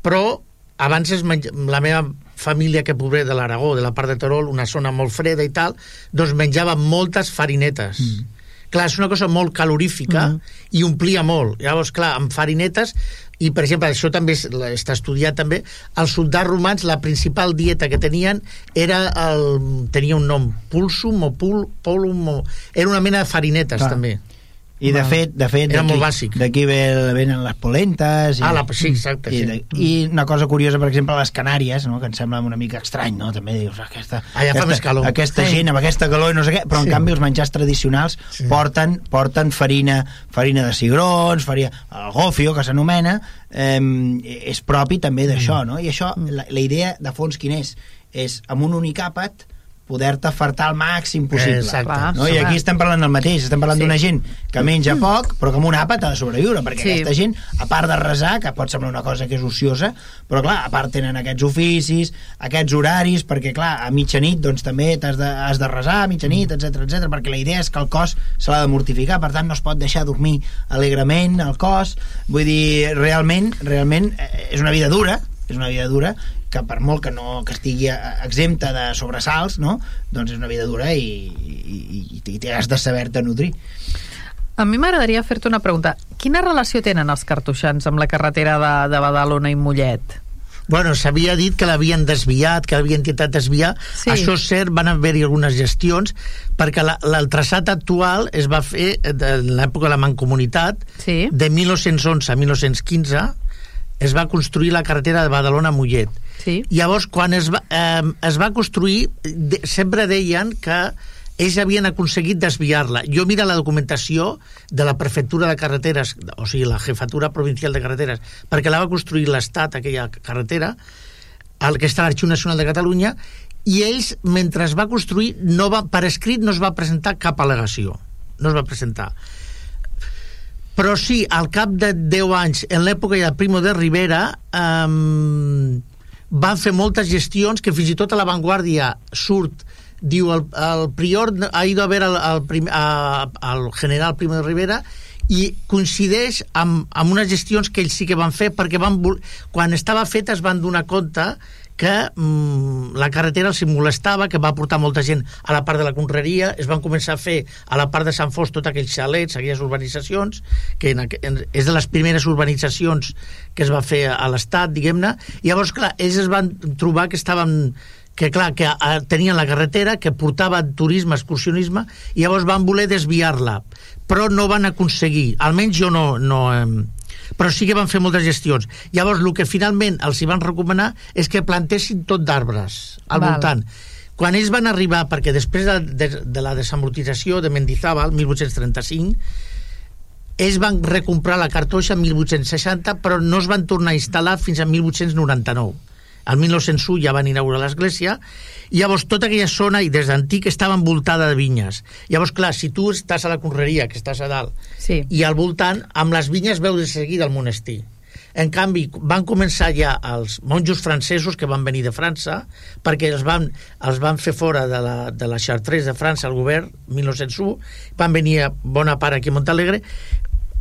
però abans es menja, la meva família que pobre de l'Aragó, de la part de Terol, una zona molt freda i tal, doncs menjava moltes farinetes. Mm. Clar, és una cosa molt calorífica Mm. i omplia molt. Llavors, clar, amb farinetes, i per exemple, això també està estudiat també, els soldats romans, la principal dieta que tenien era el, tenia un nom, pulsum o pul, polum, o, era una mena de farinetes Clar. també. I de fet, de fet Era molt bàsic. D'aquí ve, venen les polentes. I, Ah, la, sí, exacte. i, Sí. de, I una cosa curiosa, per exemple, les Canàries, no? que em sembla una mica estrany, no? també dius, aquesta, Allà fa aquesta, més calor. aquesta Sí. gent amb aquesta calor i no sé què, però en Sí. canvi els menjars tradicionals Sí. porten, porten farina, farina de cigrons, farina, el gofio, que s'anomena, eh, és propi també d'això, no? I això, la, la idea de fons quin és? És amb un únic àpat poder-te fartar al màxim possible. Exacte. No? I aquí estem parlant del mateix, estem parlant Sí. d'una gent que menja poc, però que amb un àpat ha de sobreviure, perquè Sí. aquesta gent, a part de resar, que pot semblar una cosa que és ociosa, però clar, a part tenen aquests oficis, aquests horaris, perquè clar, a mitjanit doncs també t'has de, has de resar a mitjanit, etc etc perquè la idea és que el cos se l'ha de mortificar, per tant no es pot deixar dormir alegrement el cos, vull dir, realment, realment eh, és una vida dura, és una vida dura que per molt que no que estigui eh, exempta de sobresalts, no? doncs és una vida dura i, i, i, i has de saber-te nutrir. A mi m'agradaria fer-te una pregunta. Quina relació tenen els cartoixans amb la carretera de, de Badalona i Mollet? Bueno, s'havia dit que l'havien desviat, que l'havien intentat desviar. Sí. Això és cert, van haver-hi algunes gestions, perquè la, el traçat actual es va fer de l'època de la Mancomunitat, Sí. de 1911 a 1915, es va construir la carretera de Badalona a Mollet. Sí. Llavors, quan es va, eh, es va construir, de, sempre deien que ells havien aconseguit desviar-la. Jo mira la documentació de la prefectura de carreteres, o sigui, la jefatura provincial de carreteres, perquè la va construir l'Estat, aquella carretera, el que està a l'Arxiu Nacional de Catalunya, i ells, mentre es va construir, no va, per escrit no es va presentar cap al·legació. No es va presentar. Però sí, al cap de 10 anys, en l'època de Primo de Rivera, um, van fer moltes gestions que fins i tot a l'avantguàrdia surt diu el, el prior ha ido a ver al, al, prim, a, al general Primo de Rivera i coincideix amb, amb unes gestions que ells sí que van fer perquè van, quan estava feta es van donar compte que mm, la carretera els molestava, que va portar molta gent a la part de la conreria, es van començar a fer a la part de Sant Fos tot aquells xalets, aquelles urbanitzacions, que en, en, és de les primeres urbanitzacions que es va fer a, l'Estat, diguem-ne, llavors, clar, ells es van trobar que estaven que clar, que a, tenien la carretera que portava turisme, excursionisme i llavors van voler desviar-la. Però no van aconseguir, almenys jo no, no, però sí que van fer moltes gestions. Llavors, el que finalment els hi van recomanar és que plantessin tot d'arbres al Val. voltant. Quan ells van arribar, perquè després de, de, de la desamortització de Mendizábal, 1835, ells van recomprar la cartoixa en 1860, però no es van tornar a instal·lar fins a 1899 el 1901 ja van inaugurar l'església, i llavors tota aquella zona, i des d'antic, estava envoltada de vinyes. Llavors, clar, si tu estàs a la conreria, que estàs a dalt, sí. i al voltant, amb les vinyes veus de seguida el monestir. En canvi, van començar ja els monjos francesos que van venir de França, perquè els van, els van fer fora de la, de la Chartres de França, el govern, 1901, van venir a bona part aquí a Montalegre,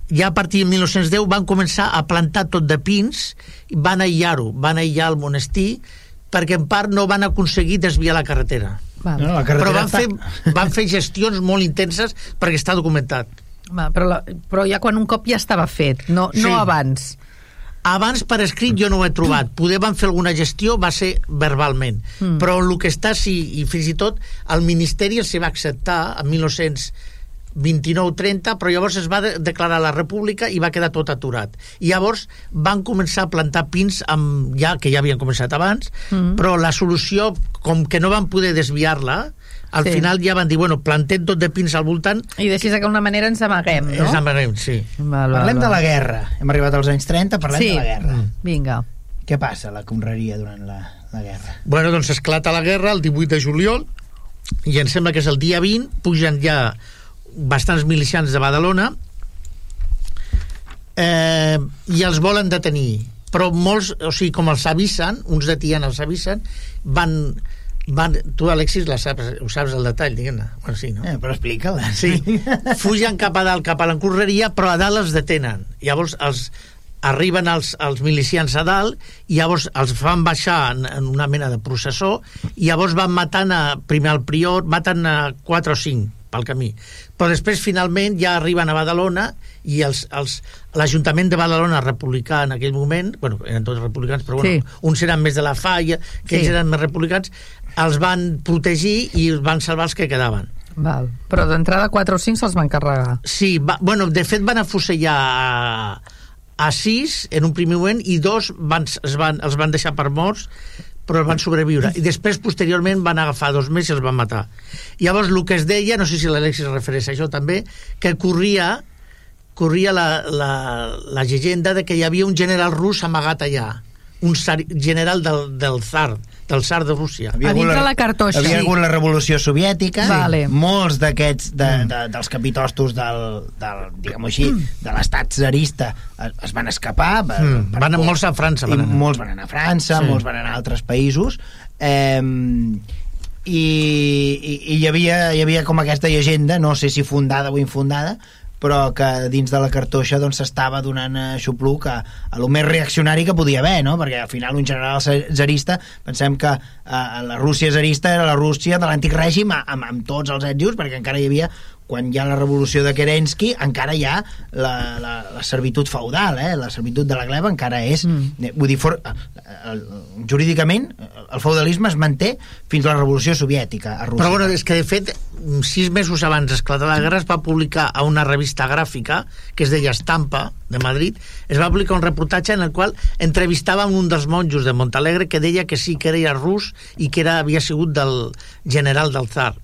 ja a partir de 1910 van començar a plantar tot de pins, van aïllar-ho, van aïllar el monestir, perquè en part no van aconseguir desviar la carretera. Val. No, la carretera però van fer, van fer gestions molt intenses perquè està documentat. Va, però, la, però ja quan un cop ja estava fet, no, sí. no abans. Abans per escrit jo no ho he trobat. Poder van fer alguna gestió, va ser verbalment. Mm. Però el que està, sí, i fins i tot el Ministeri els va acceptar en 1900 29-30, però llavors es va de declarar la república i va quedar tot aturat. I llavors van començar a plantar pins amb, ja que ja havien començat abans, mm -hmm. però la solució, com que no van poder desviar-la, al sí. final ja van dir, bueno, plantem tot de pins al voltant... I deixis d'alguna manera ens amaguem, no? Ens amaguem, sí. Val, val, parlem val. de la guerra. Hem arribat als anys 30, parlem sí. de la guerra. Mm. Vinga. Què passa a la conreria durant la, la guerra? Bueno, doncs esclata la guerra el 18 de juliol i em sembla que és el dia 20, pugen ja bastants milicians de Badalona eh, i els volen detenir. Però molts, o sigui, com els avisen uns de Tiana els avisen van, van tu Alexis la saps, ho saps el detall diguem-ne. Bueno, sí, no? eh, però explica-la. Sí, fugen cap a dalt cap a l'encorreria però a dalt els detenen. Llavors els, arriben els, els milicians a dalt i llavors els fan baixar en, en una mena de processó i llavors van matant a, primer al prior maten a 4 o 5 pel camí. Però després, finalment, ja arriben a Badalona i l'Ajuntament de Badalona republicà en aquell moment, bueno, eren tots republicans, però bueno, sí. uns eren més de la falla, que sí. ells eren més republicans, els van protegir i els van salvar els que quedaven. Val. Però d'entrada 4 o 5 se'ls van carregar. Sí, va, bueno, de fet van afusellar a, a 6 en un primer moment i dos van, es van, els van deixar per morts però van sobreviure. I després, posteriorment, van agafar dos més i els van matar. Llavors, el que es deia, no sé si l'Alexis es refereix a això també, que corria corria la, la, la llegenda de que hi havia un general rus amagat allà, un general del, del zar, del zar de Rússia. Havia a dintre la, la cartoixa. Havia sí. hagut la revolució soviètica, vale. molts d'aquests, de, mm. de, dels capitostos del, del diguem així, mm. de l'estat zarista es, es van escapar. Per, mm. per van molts a França. Van anar. Molts van anar a França, sí. molts van anar a altres països. Eh, i, i, i hi, havia, hi havia com aquesta llegenda, no sé si fundada o infundada, però que dins de la cartoixa doncs s'estava donant a xupluc a, a lo més reaccionari que podia haver, no? perquè al final un general zarista, pensem que eh, la Rússia zarista era la Rússia de l'antic règim amb, amb tots els ètzios, perquè encara hi havia quan hi ha la revolució de Kerensky encara hi ha la, la, la servitud feudal, eh? la servitud de la gleba encara és, mm. Eh, vull dir, for, el, eh, el, jurídicament el feudalisme es manté fins a la revolució soviètica a Rússia. Però bueno, és que de fet sis mesos abans d'esclatar la guerra es va publicar a una revista gràfica que es deia Estampa, de Madrid, es va publicar un reportatge en el qual entrevistava un dels monjos de Montalegre que deia que sí que era rus i que era, havia sigut del general del zar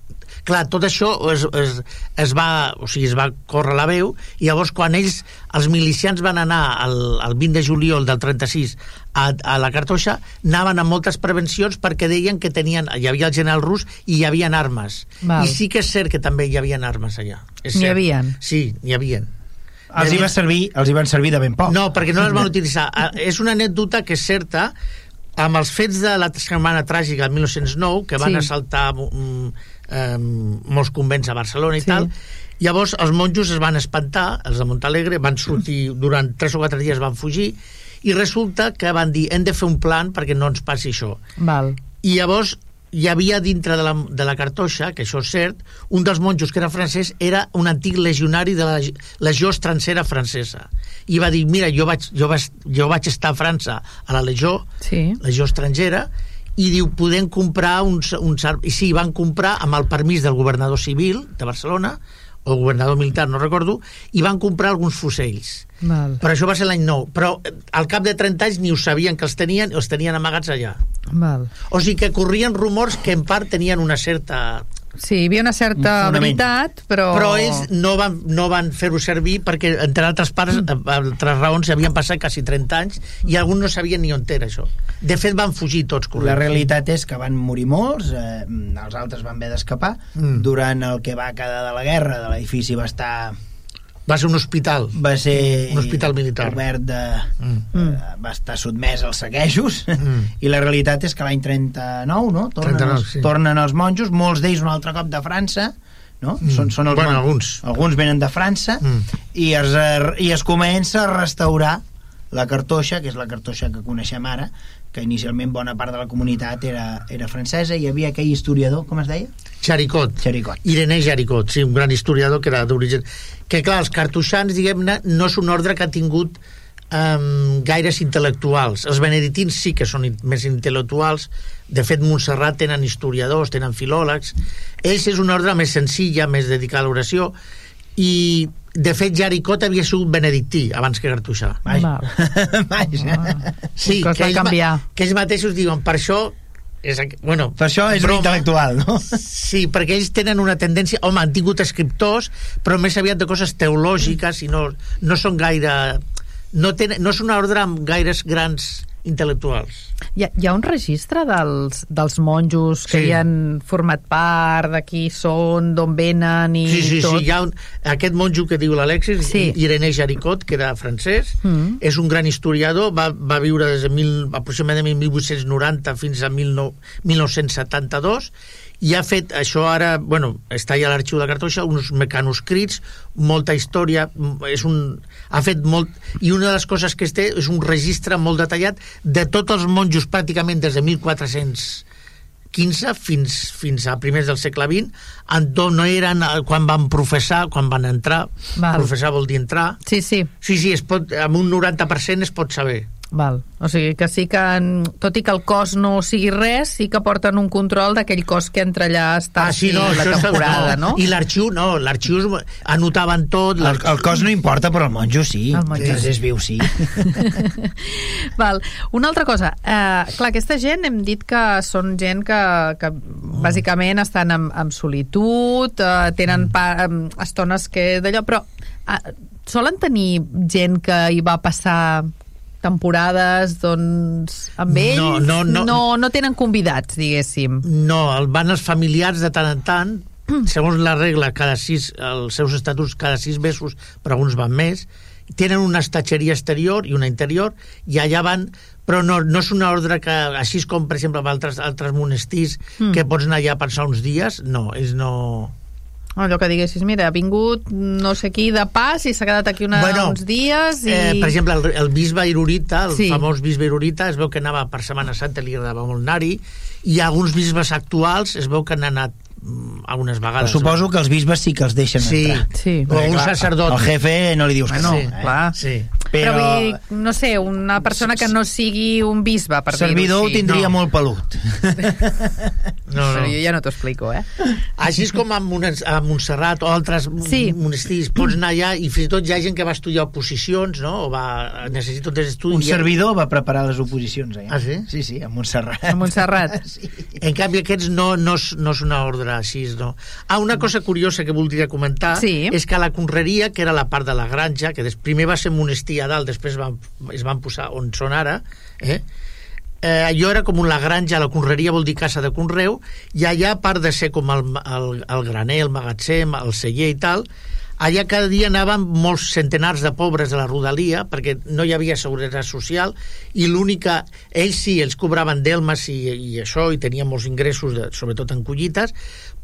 clar, tot això es, es, es, va, o sigui, es va córrer la veu i llavors quan ells, els milicians van anar el, el 20 de juliol del 36 a, a la cartoixa, anaven amb moltes prevencions perquè deien que tenien, hi havia el general rus i hi havia armes. Val. I sí que és cert que també hi havia armes allà. N'hi havia? Sí, n'hi havia. Els hi, va servir, els hi van servir de ben poc. No, perquè no les van utilitzar. Ah, És una anècdota que és certa, amb els fets de la setmana tràgica del 1909, que van Sí. assaltar mm, eh, molts convents a Barcelona i Sí. tal, llavors els monjos es van espantar, els de Montalegre, van sortir, durant 3 o 4 dies van fugir, i resulta que van dir, hem de fer un plan perquè no ens passi això. Val. I llavors hi havia dintre de la, de la cartoixa, que això és cert, un dels monjos que era francès era un antic legionari de la legió estrancera francesa. I va dir, mira, jo vaig, jo vaig, jo vaig estar a França a la legió, Sí. legió estrangera, i diu, podem comprar uns, uns... I sí, van comprar amb el permís del governador civil de Barcelona, o governador militar, no recordo, i van comprar alguns fusells. Val. Però això va ser l'any 9. Però eh, al cap de 30 anys ni ho sabien que els tenien, els tenien amagats allà. Val. O sigui que corrien rumors que en part tenien una certa... Sí, hi havia una certa Un veritat, però... Però ells no van, no van fer-ho servir perquè, entre altres parts, mm. altres raons, havien passat quasi 30 anys i alguns no sabien ni on era això. De fet, van fugir tots corrents. La realitat és que van morir molts, eh, els altres van haver d'escapar. Mm. Durant el que va quedar de la guerra, de l'edifici va estar Va ser un hospital. va ser Un hospital militar. obert de, Mm. eh, va estar sotmès als saquejos Mm. i la realitat és que l'any 39 no? tornen, 39, els, sí. tornen els monjos molts d'ells un altre cop de França no? Mm. són, són els Bueno, alguns. alguns venen de França Mm. i, es, eh, i es comença a restaurar la cartoixa, que és la cartoixa que coneixem ara, que inicialment bona part de la comunitat era, era francesa, i hi havia aquell historiador, com es deia? Xaricot. Xaricot. Irené Jaricot, sí, un gran historiador que era d'origen... Que, clar, els cartoixans, diguem-ne, no és un ordre que ha tingut um, gaires intel·lectuals. Els beneditins sí que són més intel·lectuals. De fet, Montserrat tenen historiadors, tenen filòlegs. Ells és una ordre més senzilla, més dedicada a l'oració, i, de fet, Jaricot havia sigut benedictí abans que cartoixà. Vaja. Val. Vaja. Sí, que ells, canviar. que ells mateixos diuen, per això... És, bueno, Per això és un broma. intel·lectual, no? Sí, perquè ells tenen una tendència... Home, han tingut escriptors, però més aviat de coses teològiques i no, no són gaire... No, tenen, no és una ordre amb gaires grans intel·lectuals. Hi ha, hi ha un registre dels, dels monjos que Sí. hi han format part, de qui són, d'on venen i Sí, sí, tot? sí. Hi ha un, aquest monjo que diu l'Alexis, Sí. Irené Jaricot, que era francès, Mm. és un gran historiador, va, va viure des de mil, aproximadament 1890 fins a 19, 1972, i ha fet, això ara, bueno, està ja a l'arxiu de Cartoixa, uns mecanoscrits, molta història, m- és un, ha fet molt, i una de les coses que es té és un registre molt detallat de tots els monjos pràcticament des de 1415 fins, fins a primers del segle XX, en tot no eren eh, quan van professar, quan van entrar, Val. professar vol dir entrar, Sí, sí, Sí, sí, es pot, amb un 90% es pot saber. Val. O sigui que sí que, tot i que el cos no sigui res, sí que porten un control d'aquell cos que entra allà a estar Ah, sí, no, la temporada, no? I l'arxiu, no, l'arxiu anotaven tot. El, el cos no importa, però el monjo sí. El monjo Que sí. és viu, sí. Val. Una altra cosa, eh, clar, aquesta gent hem dit que són gent que, que bàsicament estan en, en solitud, eh, tenen pa, em, estones que d'allò, però eh, solen tenir gent que hi va passar temporades doncs, amb ells No, no, no. no, no tenen convidats, diguéssim No, el van els familiars de tant en tant, segons la regla, cada sis, els seus estatuts cada sis mesos, però alguns van més, tenen una estatgeria exterior i una interior, i allà van però no, no és una ordre que, així com per exemple amb altres, altres monestirs Mm. que pots anar allà a passar uns dies, no, és no... allò que diguessis, mira, ha vingut no sé qui de pas i s'ha quedat aquí una, Bueno, uns dies i... Eh, per exemple, el, el bisbe Irurita, el Sí. sí. famós bisbe Irurita, es veu que anava per Setmana Santa, li agradava molt anar-hi, i alguns bisbes actuals es veu que han anat mm, algunes vegades. Suposo que els bisbes sí que els deixen Sí. entrar. Sí. O un sacerdot. El jefe no li dius que Bueno, no. eh? clar. Sí. Però, Però, vull dir, no sé, una persona que no sigui un bisbe, per dir-ho servidor ho tindria No. molt pelut. No, Però no. jo ja no t'ho explico, eh? Així és com a, Mon- a Montserrat o altres Sí. monestirs, pots anar allà i fins i tot hi ha gent que va estudiar oposicions, no? O va, necessita un estudi. Un servidor va preparar les oposicions allà. Ah, sí? Sí, sí, a Montserrat. A Montserrat. Sí. En canvi, aquests no, no, és, no és una ordre així, no. Ah, una cosa curiosa que voldria comentar Sí. és que la conreria, que era la part de la granja, que des, primer va ser monestir a dalt, després van, es van posar on són ara, eh? eh, allò era com la granja, la conreria vol dir casa de conreu, i allà, a part de ser com el, el, el graner, el magatzem, el celler i tal, allà cada dia anaven molts centenars de pobres de la rodalia perquè no hi havia seguretat social i l'única... Ells sí, ells cobraven delmes i, i això, i tenien molts ingressos, de, sobretot en collites,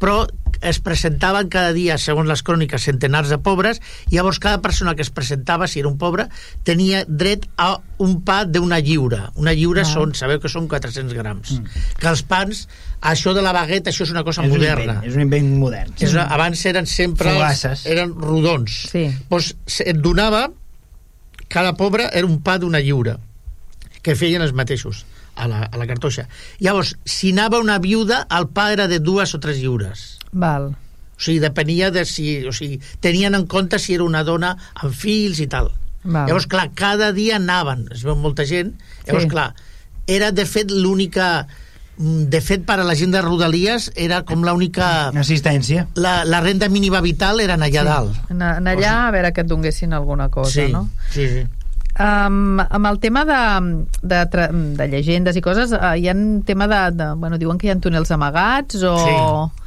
però es presentaven cada dia, segons les cròniques, centenars de pobres, i llavors cada persona que es presentava, si era un pobre, tenia dret a un pa d'una lliura. Una lliura Ah. són, sabeu que són 400 grams. Que els pans, això de la bagueta, això és una cosa és un moderna. invent, és un invent modern. És una, abans eren sempre... Fogasses. Eren rodons. Sí. Doncs et donava... Cada pobre era un pa d'una lliura que feien els mateixos a la, a la cartoixa. Llavors, si anava una viuda, el pa era de dues o tres lliures. Val. O sigui, depenia de si... O sigui, tenien en compte si era una dona amb fills i tal. Val. Llavors, clar, cada dia anaven, es veu molta gent, llavors, Sí. clar, era de fet l'única... mm, De fet, per a la gent de Rodalies era com l'única... Assistència. La, la renda mínima vital era allà dalt. Anar, allà a veure que et donguessin alguna cosa, sí, no? sí, sí. Um, amb el tema de, de, de llegendes i coses, uh, hi ha un tema de, de... Bueno, diuen que hi ha túnels amagats o...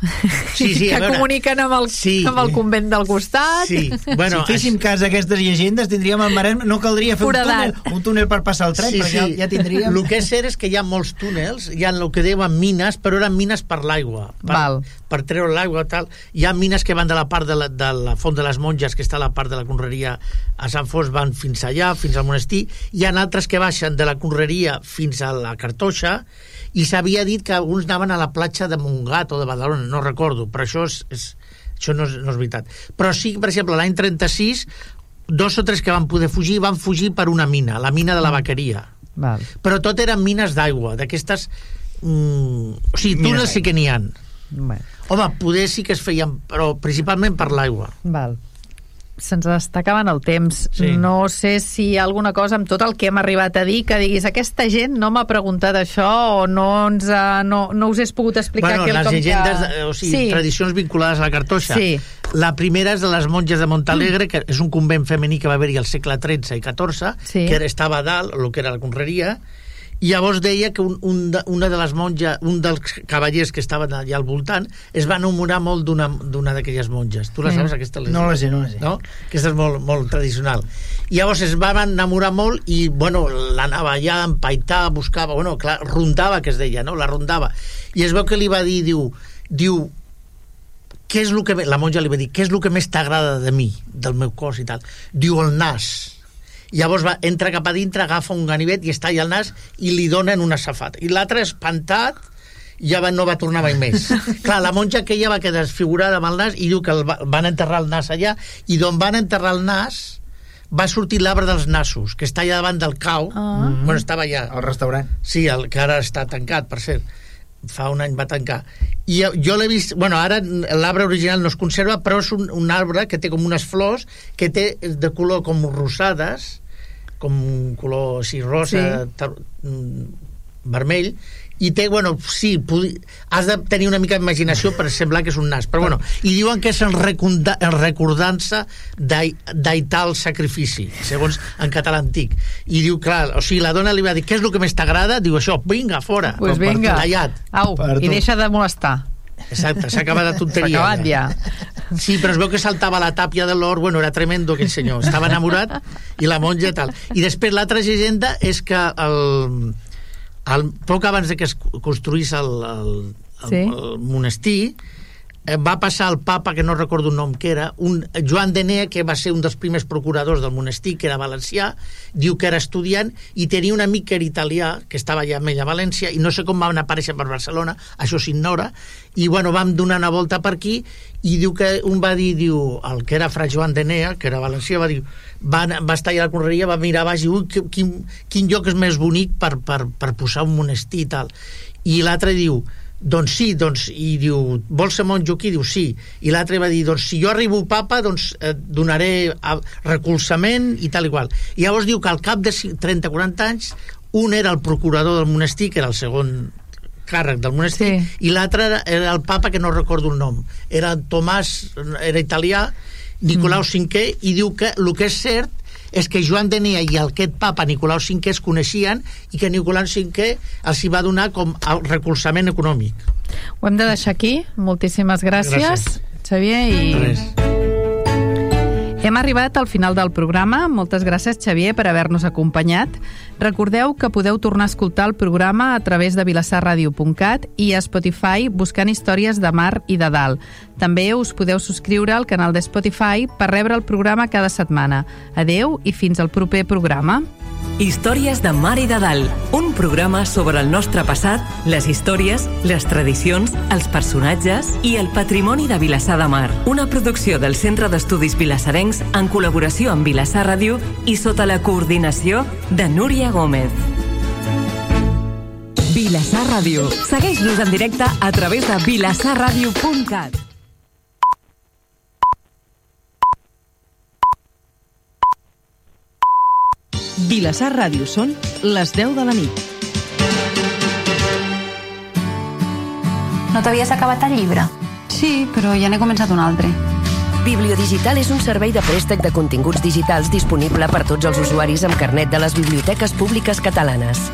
Sí, sí, a que veure, comuniquen amb el, sí. amb el convent del costat. Sí, bueno, si féssim cas d'aquestes llegendes, tindríem el Maresme, no caldria fer un Foradat. túnel, un túnel per passar el tren, sí, perquè ja, ja tindríem... El que és cert és que hi ha molts túnels, hi ha el que diuen mines, però eren mines per l'aigua. Per, Val. Per treure l'aigua tal. Hi ha mines que van de la part de la, de la Font de les Monges, que està a la part de la conreria a Sant Fos, van fins allà, fins al monestir. Hi ha altres que baixen de la conreria fins a la Cartoixa, i s'havia dit que alguns anaven a la platja de Montgat o de Badalona, no recordo, però això és, és, això no és, no és veritat. Però sí, per exemple, l'any 36, dos o tres que van poder fugir van fugir per una mina, la mina de la vaqueria Val. però tot eren mines d'aigua, d'aquestes... Mm, o sigui, túnels sí que n'hi han. Bueno, Home, poder sí que es feien, però principalment per l'aigua. val. Se'ns està acabant el temps. Sí. No sé si hi ha alguna cosa amb tot el que hem arribat a dir que diguis aquesta gent no m'ha preguntat això o no, ens ha, no, no us he pogut explicar bueno, les llegendes, que... eh, o sigui, tradicions vinculades a la cartoixa. Sí. La primera és de les monges de Montalegre, que és un convent femení que va haver-hi al segle XIII i XIV, Sí. que era- estava a dalt, el que era la conreria, i llavors deia que un, un de, una de les monges, un dels cavallers que estaven allà al voltant, es va enamorar molt d'una d'aquelles monges. Tu la Sí. saps, aquesta? No la sé, no la sé. no? Aquesta és molt, molt tradicional. I llavors es van enamorar molt i, bueno, l'anava allà a empaitar, buscava, bueno, clar, rondava, que es deia, no? La rondava. I es veu que li va dir, diu, diu, què és el que... me-" La monja li va dir, què és el que més t'agrada de mi, del meu cos i tal? Diu, el nas. I llavors va, entra cap a dintre, agafa un ganivet i està allà al nas i li donen una safata. I l'altre, espantat, ja va, no va tornar mai més. Clar, la monja aquella va quedar desfigurada amb el nas i diu que el va, van enterrar el nas allà i d'on van enterrar el nas va sortir l'arbre dels nassos, que està allà davant del cau. Ah. Bueno, estava allà. Al restaurant. Sí, el que ara està tancat, per cert. Fa un any va tancar. I jo, jo l'he vist... Bueno, ara l'arbre original no es conserva, però és un, un arbre que té com unes flors que té de color com rosades, com un color així rosa, Sí. sí. vermell, i té, bueno, sí, has de tenir una mica d'imaginació per semblar que és un nas, però bueno, i diuen que és en, recorda... en recordança d'ai- d'aital sacrifici, segons en català antic. I diu, clar, o sigui, la dona li va dir, què és el que més t'agrada? Diu, això, vinga, fora. Pues vinga. Tallat. Au, Per i tu. deixa de molestar. Exacte, s'ha acabat la S'ha tonteria. acabat ja. Sí, però es veu que saltava la tàpia de l'or, bueno, era tremendo aquell senyor, estava enamorat, i la monja tal. I després l'altra llegenda és que el, el, poc abans de que es construís el, el, el, Sí. el monestir, va passar el papa, que no recordo un nom que era, un Joan Denea, que va ser un dels primers procuradors del monestir, que era valencià, diu que era estudiant, i tenia un amic que era italià, que estava allà amb ell a València, i no sé com van aparèixer per Barcelona, això s'ignora, i bueno, vam donar una volta per aquí, i diu que un va dir, diu, el que era fra Joan Denea, que era valencià, va dir, va, va estar allà a la conreria, va mirar baix i ui, qui- quin, quin lloc és més bonic per, per, per posar un monestir i tal. I l'altre diu, doncs sí, doncs, i diu, vols ser monjo aquí? Diu, sí. I l'altre va dir, doncs si jo arribo papa, doncs et donaré a- recolzament i tal i qual. I llavors diu que al cap de 30-40 anys, un era el procurador del monestir, que era el segon càrrec del monestir, Sí. i l'altre era, era el papa, que no recordo el nom. Era Tomàs, era italià, Nicolau Mm. V, i diu que el que és cert és que Joan Denia i aquest papa Nicolau V es coneixien i que Nicolau V els hi va donar com el recolzament econòmic. Ho hem de deixar aquí. Moltíssimes gràcies, Gràcies. Xavier, i Res. Hem arribat al final del programa. Moltes gràcies, Xavier, per haver-nos acompanyat. Recordeu que podeu tornar a escoltar el programa a través de vilassarradio.cat i a Spotify buscant històries de mar i de dalt. També us podeu subscriure al canal de Spotify per rebre el programa cada setmana. Adeu i fins al proper programa. Històries de Mar i de Dalt, un programa sobre el nostre passat, les històries, les tradicions, els personatges i el patrimoni de Vilassar de Mar. Una producció del Centre d'Estudis Vilassarencs en col·laboració amb Vilassar Ràdio i sota la coordinació de Núria Gómez. Vilassar Ràdio. Segueix-nos en directe a través de vilassarradio.cat. Vilassar Ràdio són les 10 de la nit. No t'havies acabat el llibre? Sí, però ja n'he començat un altre. Bibliodigital és un servei de préstec de continguts digitals disponible per tots els usuaris amb carnet de les biblioteques públiques catalanes.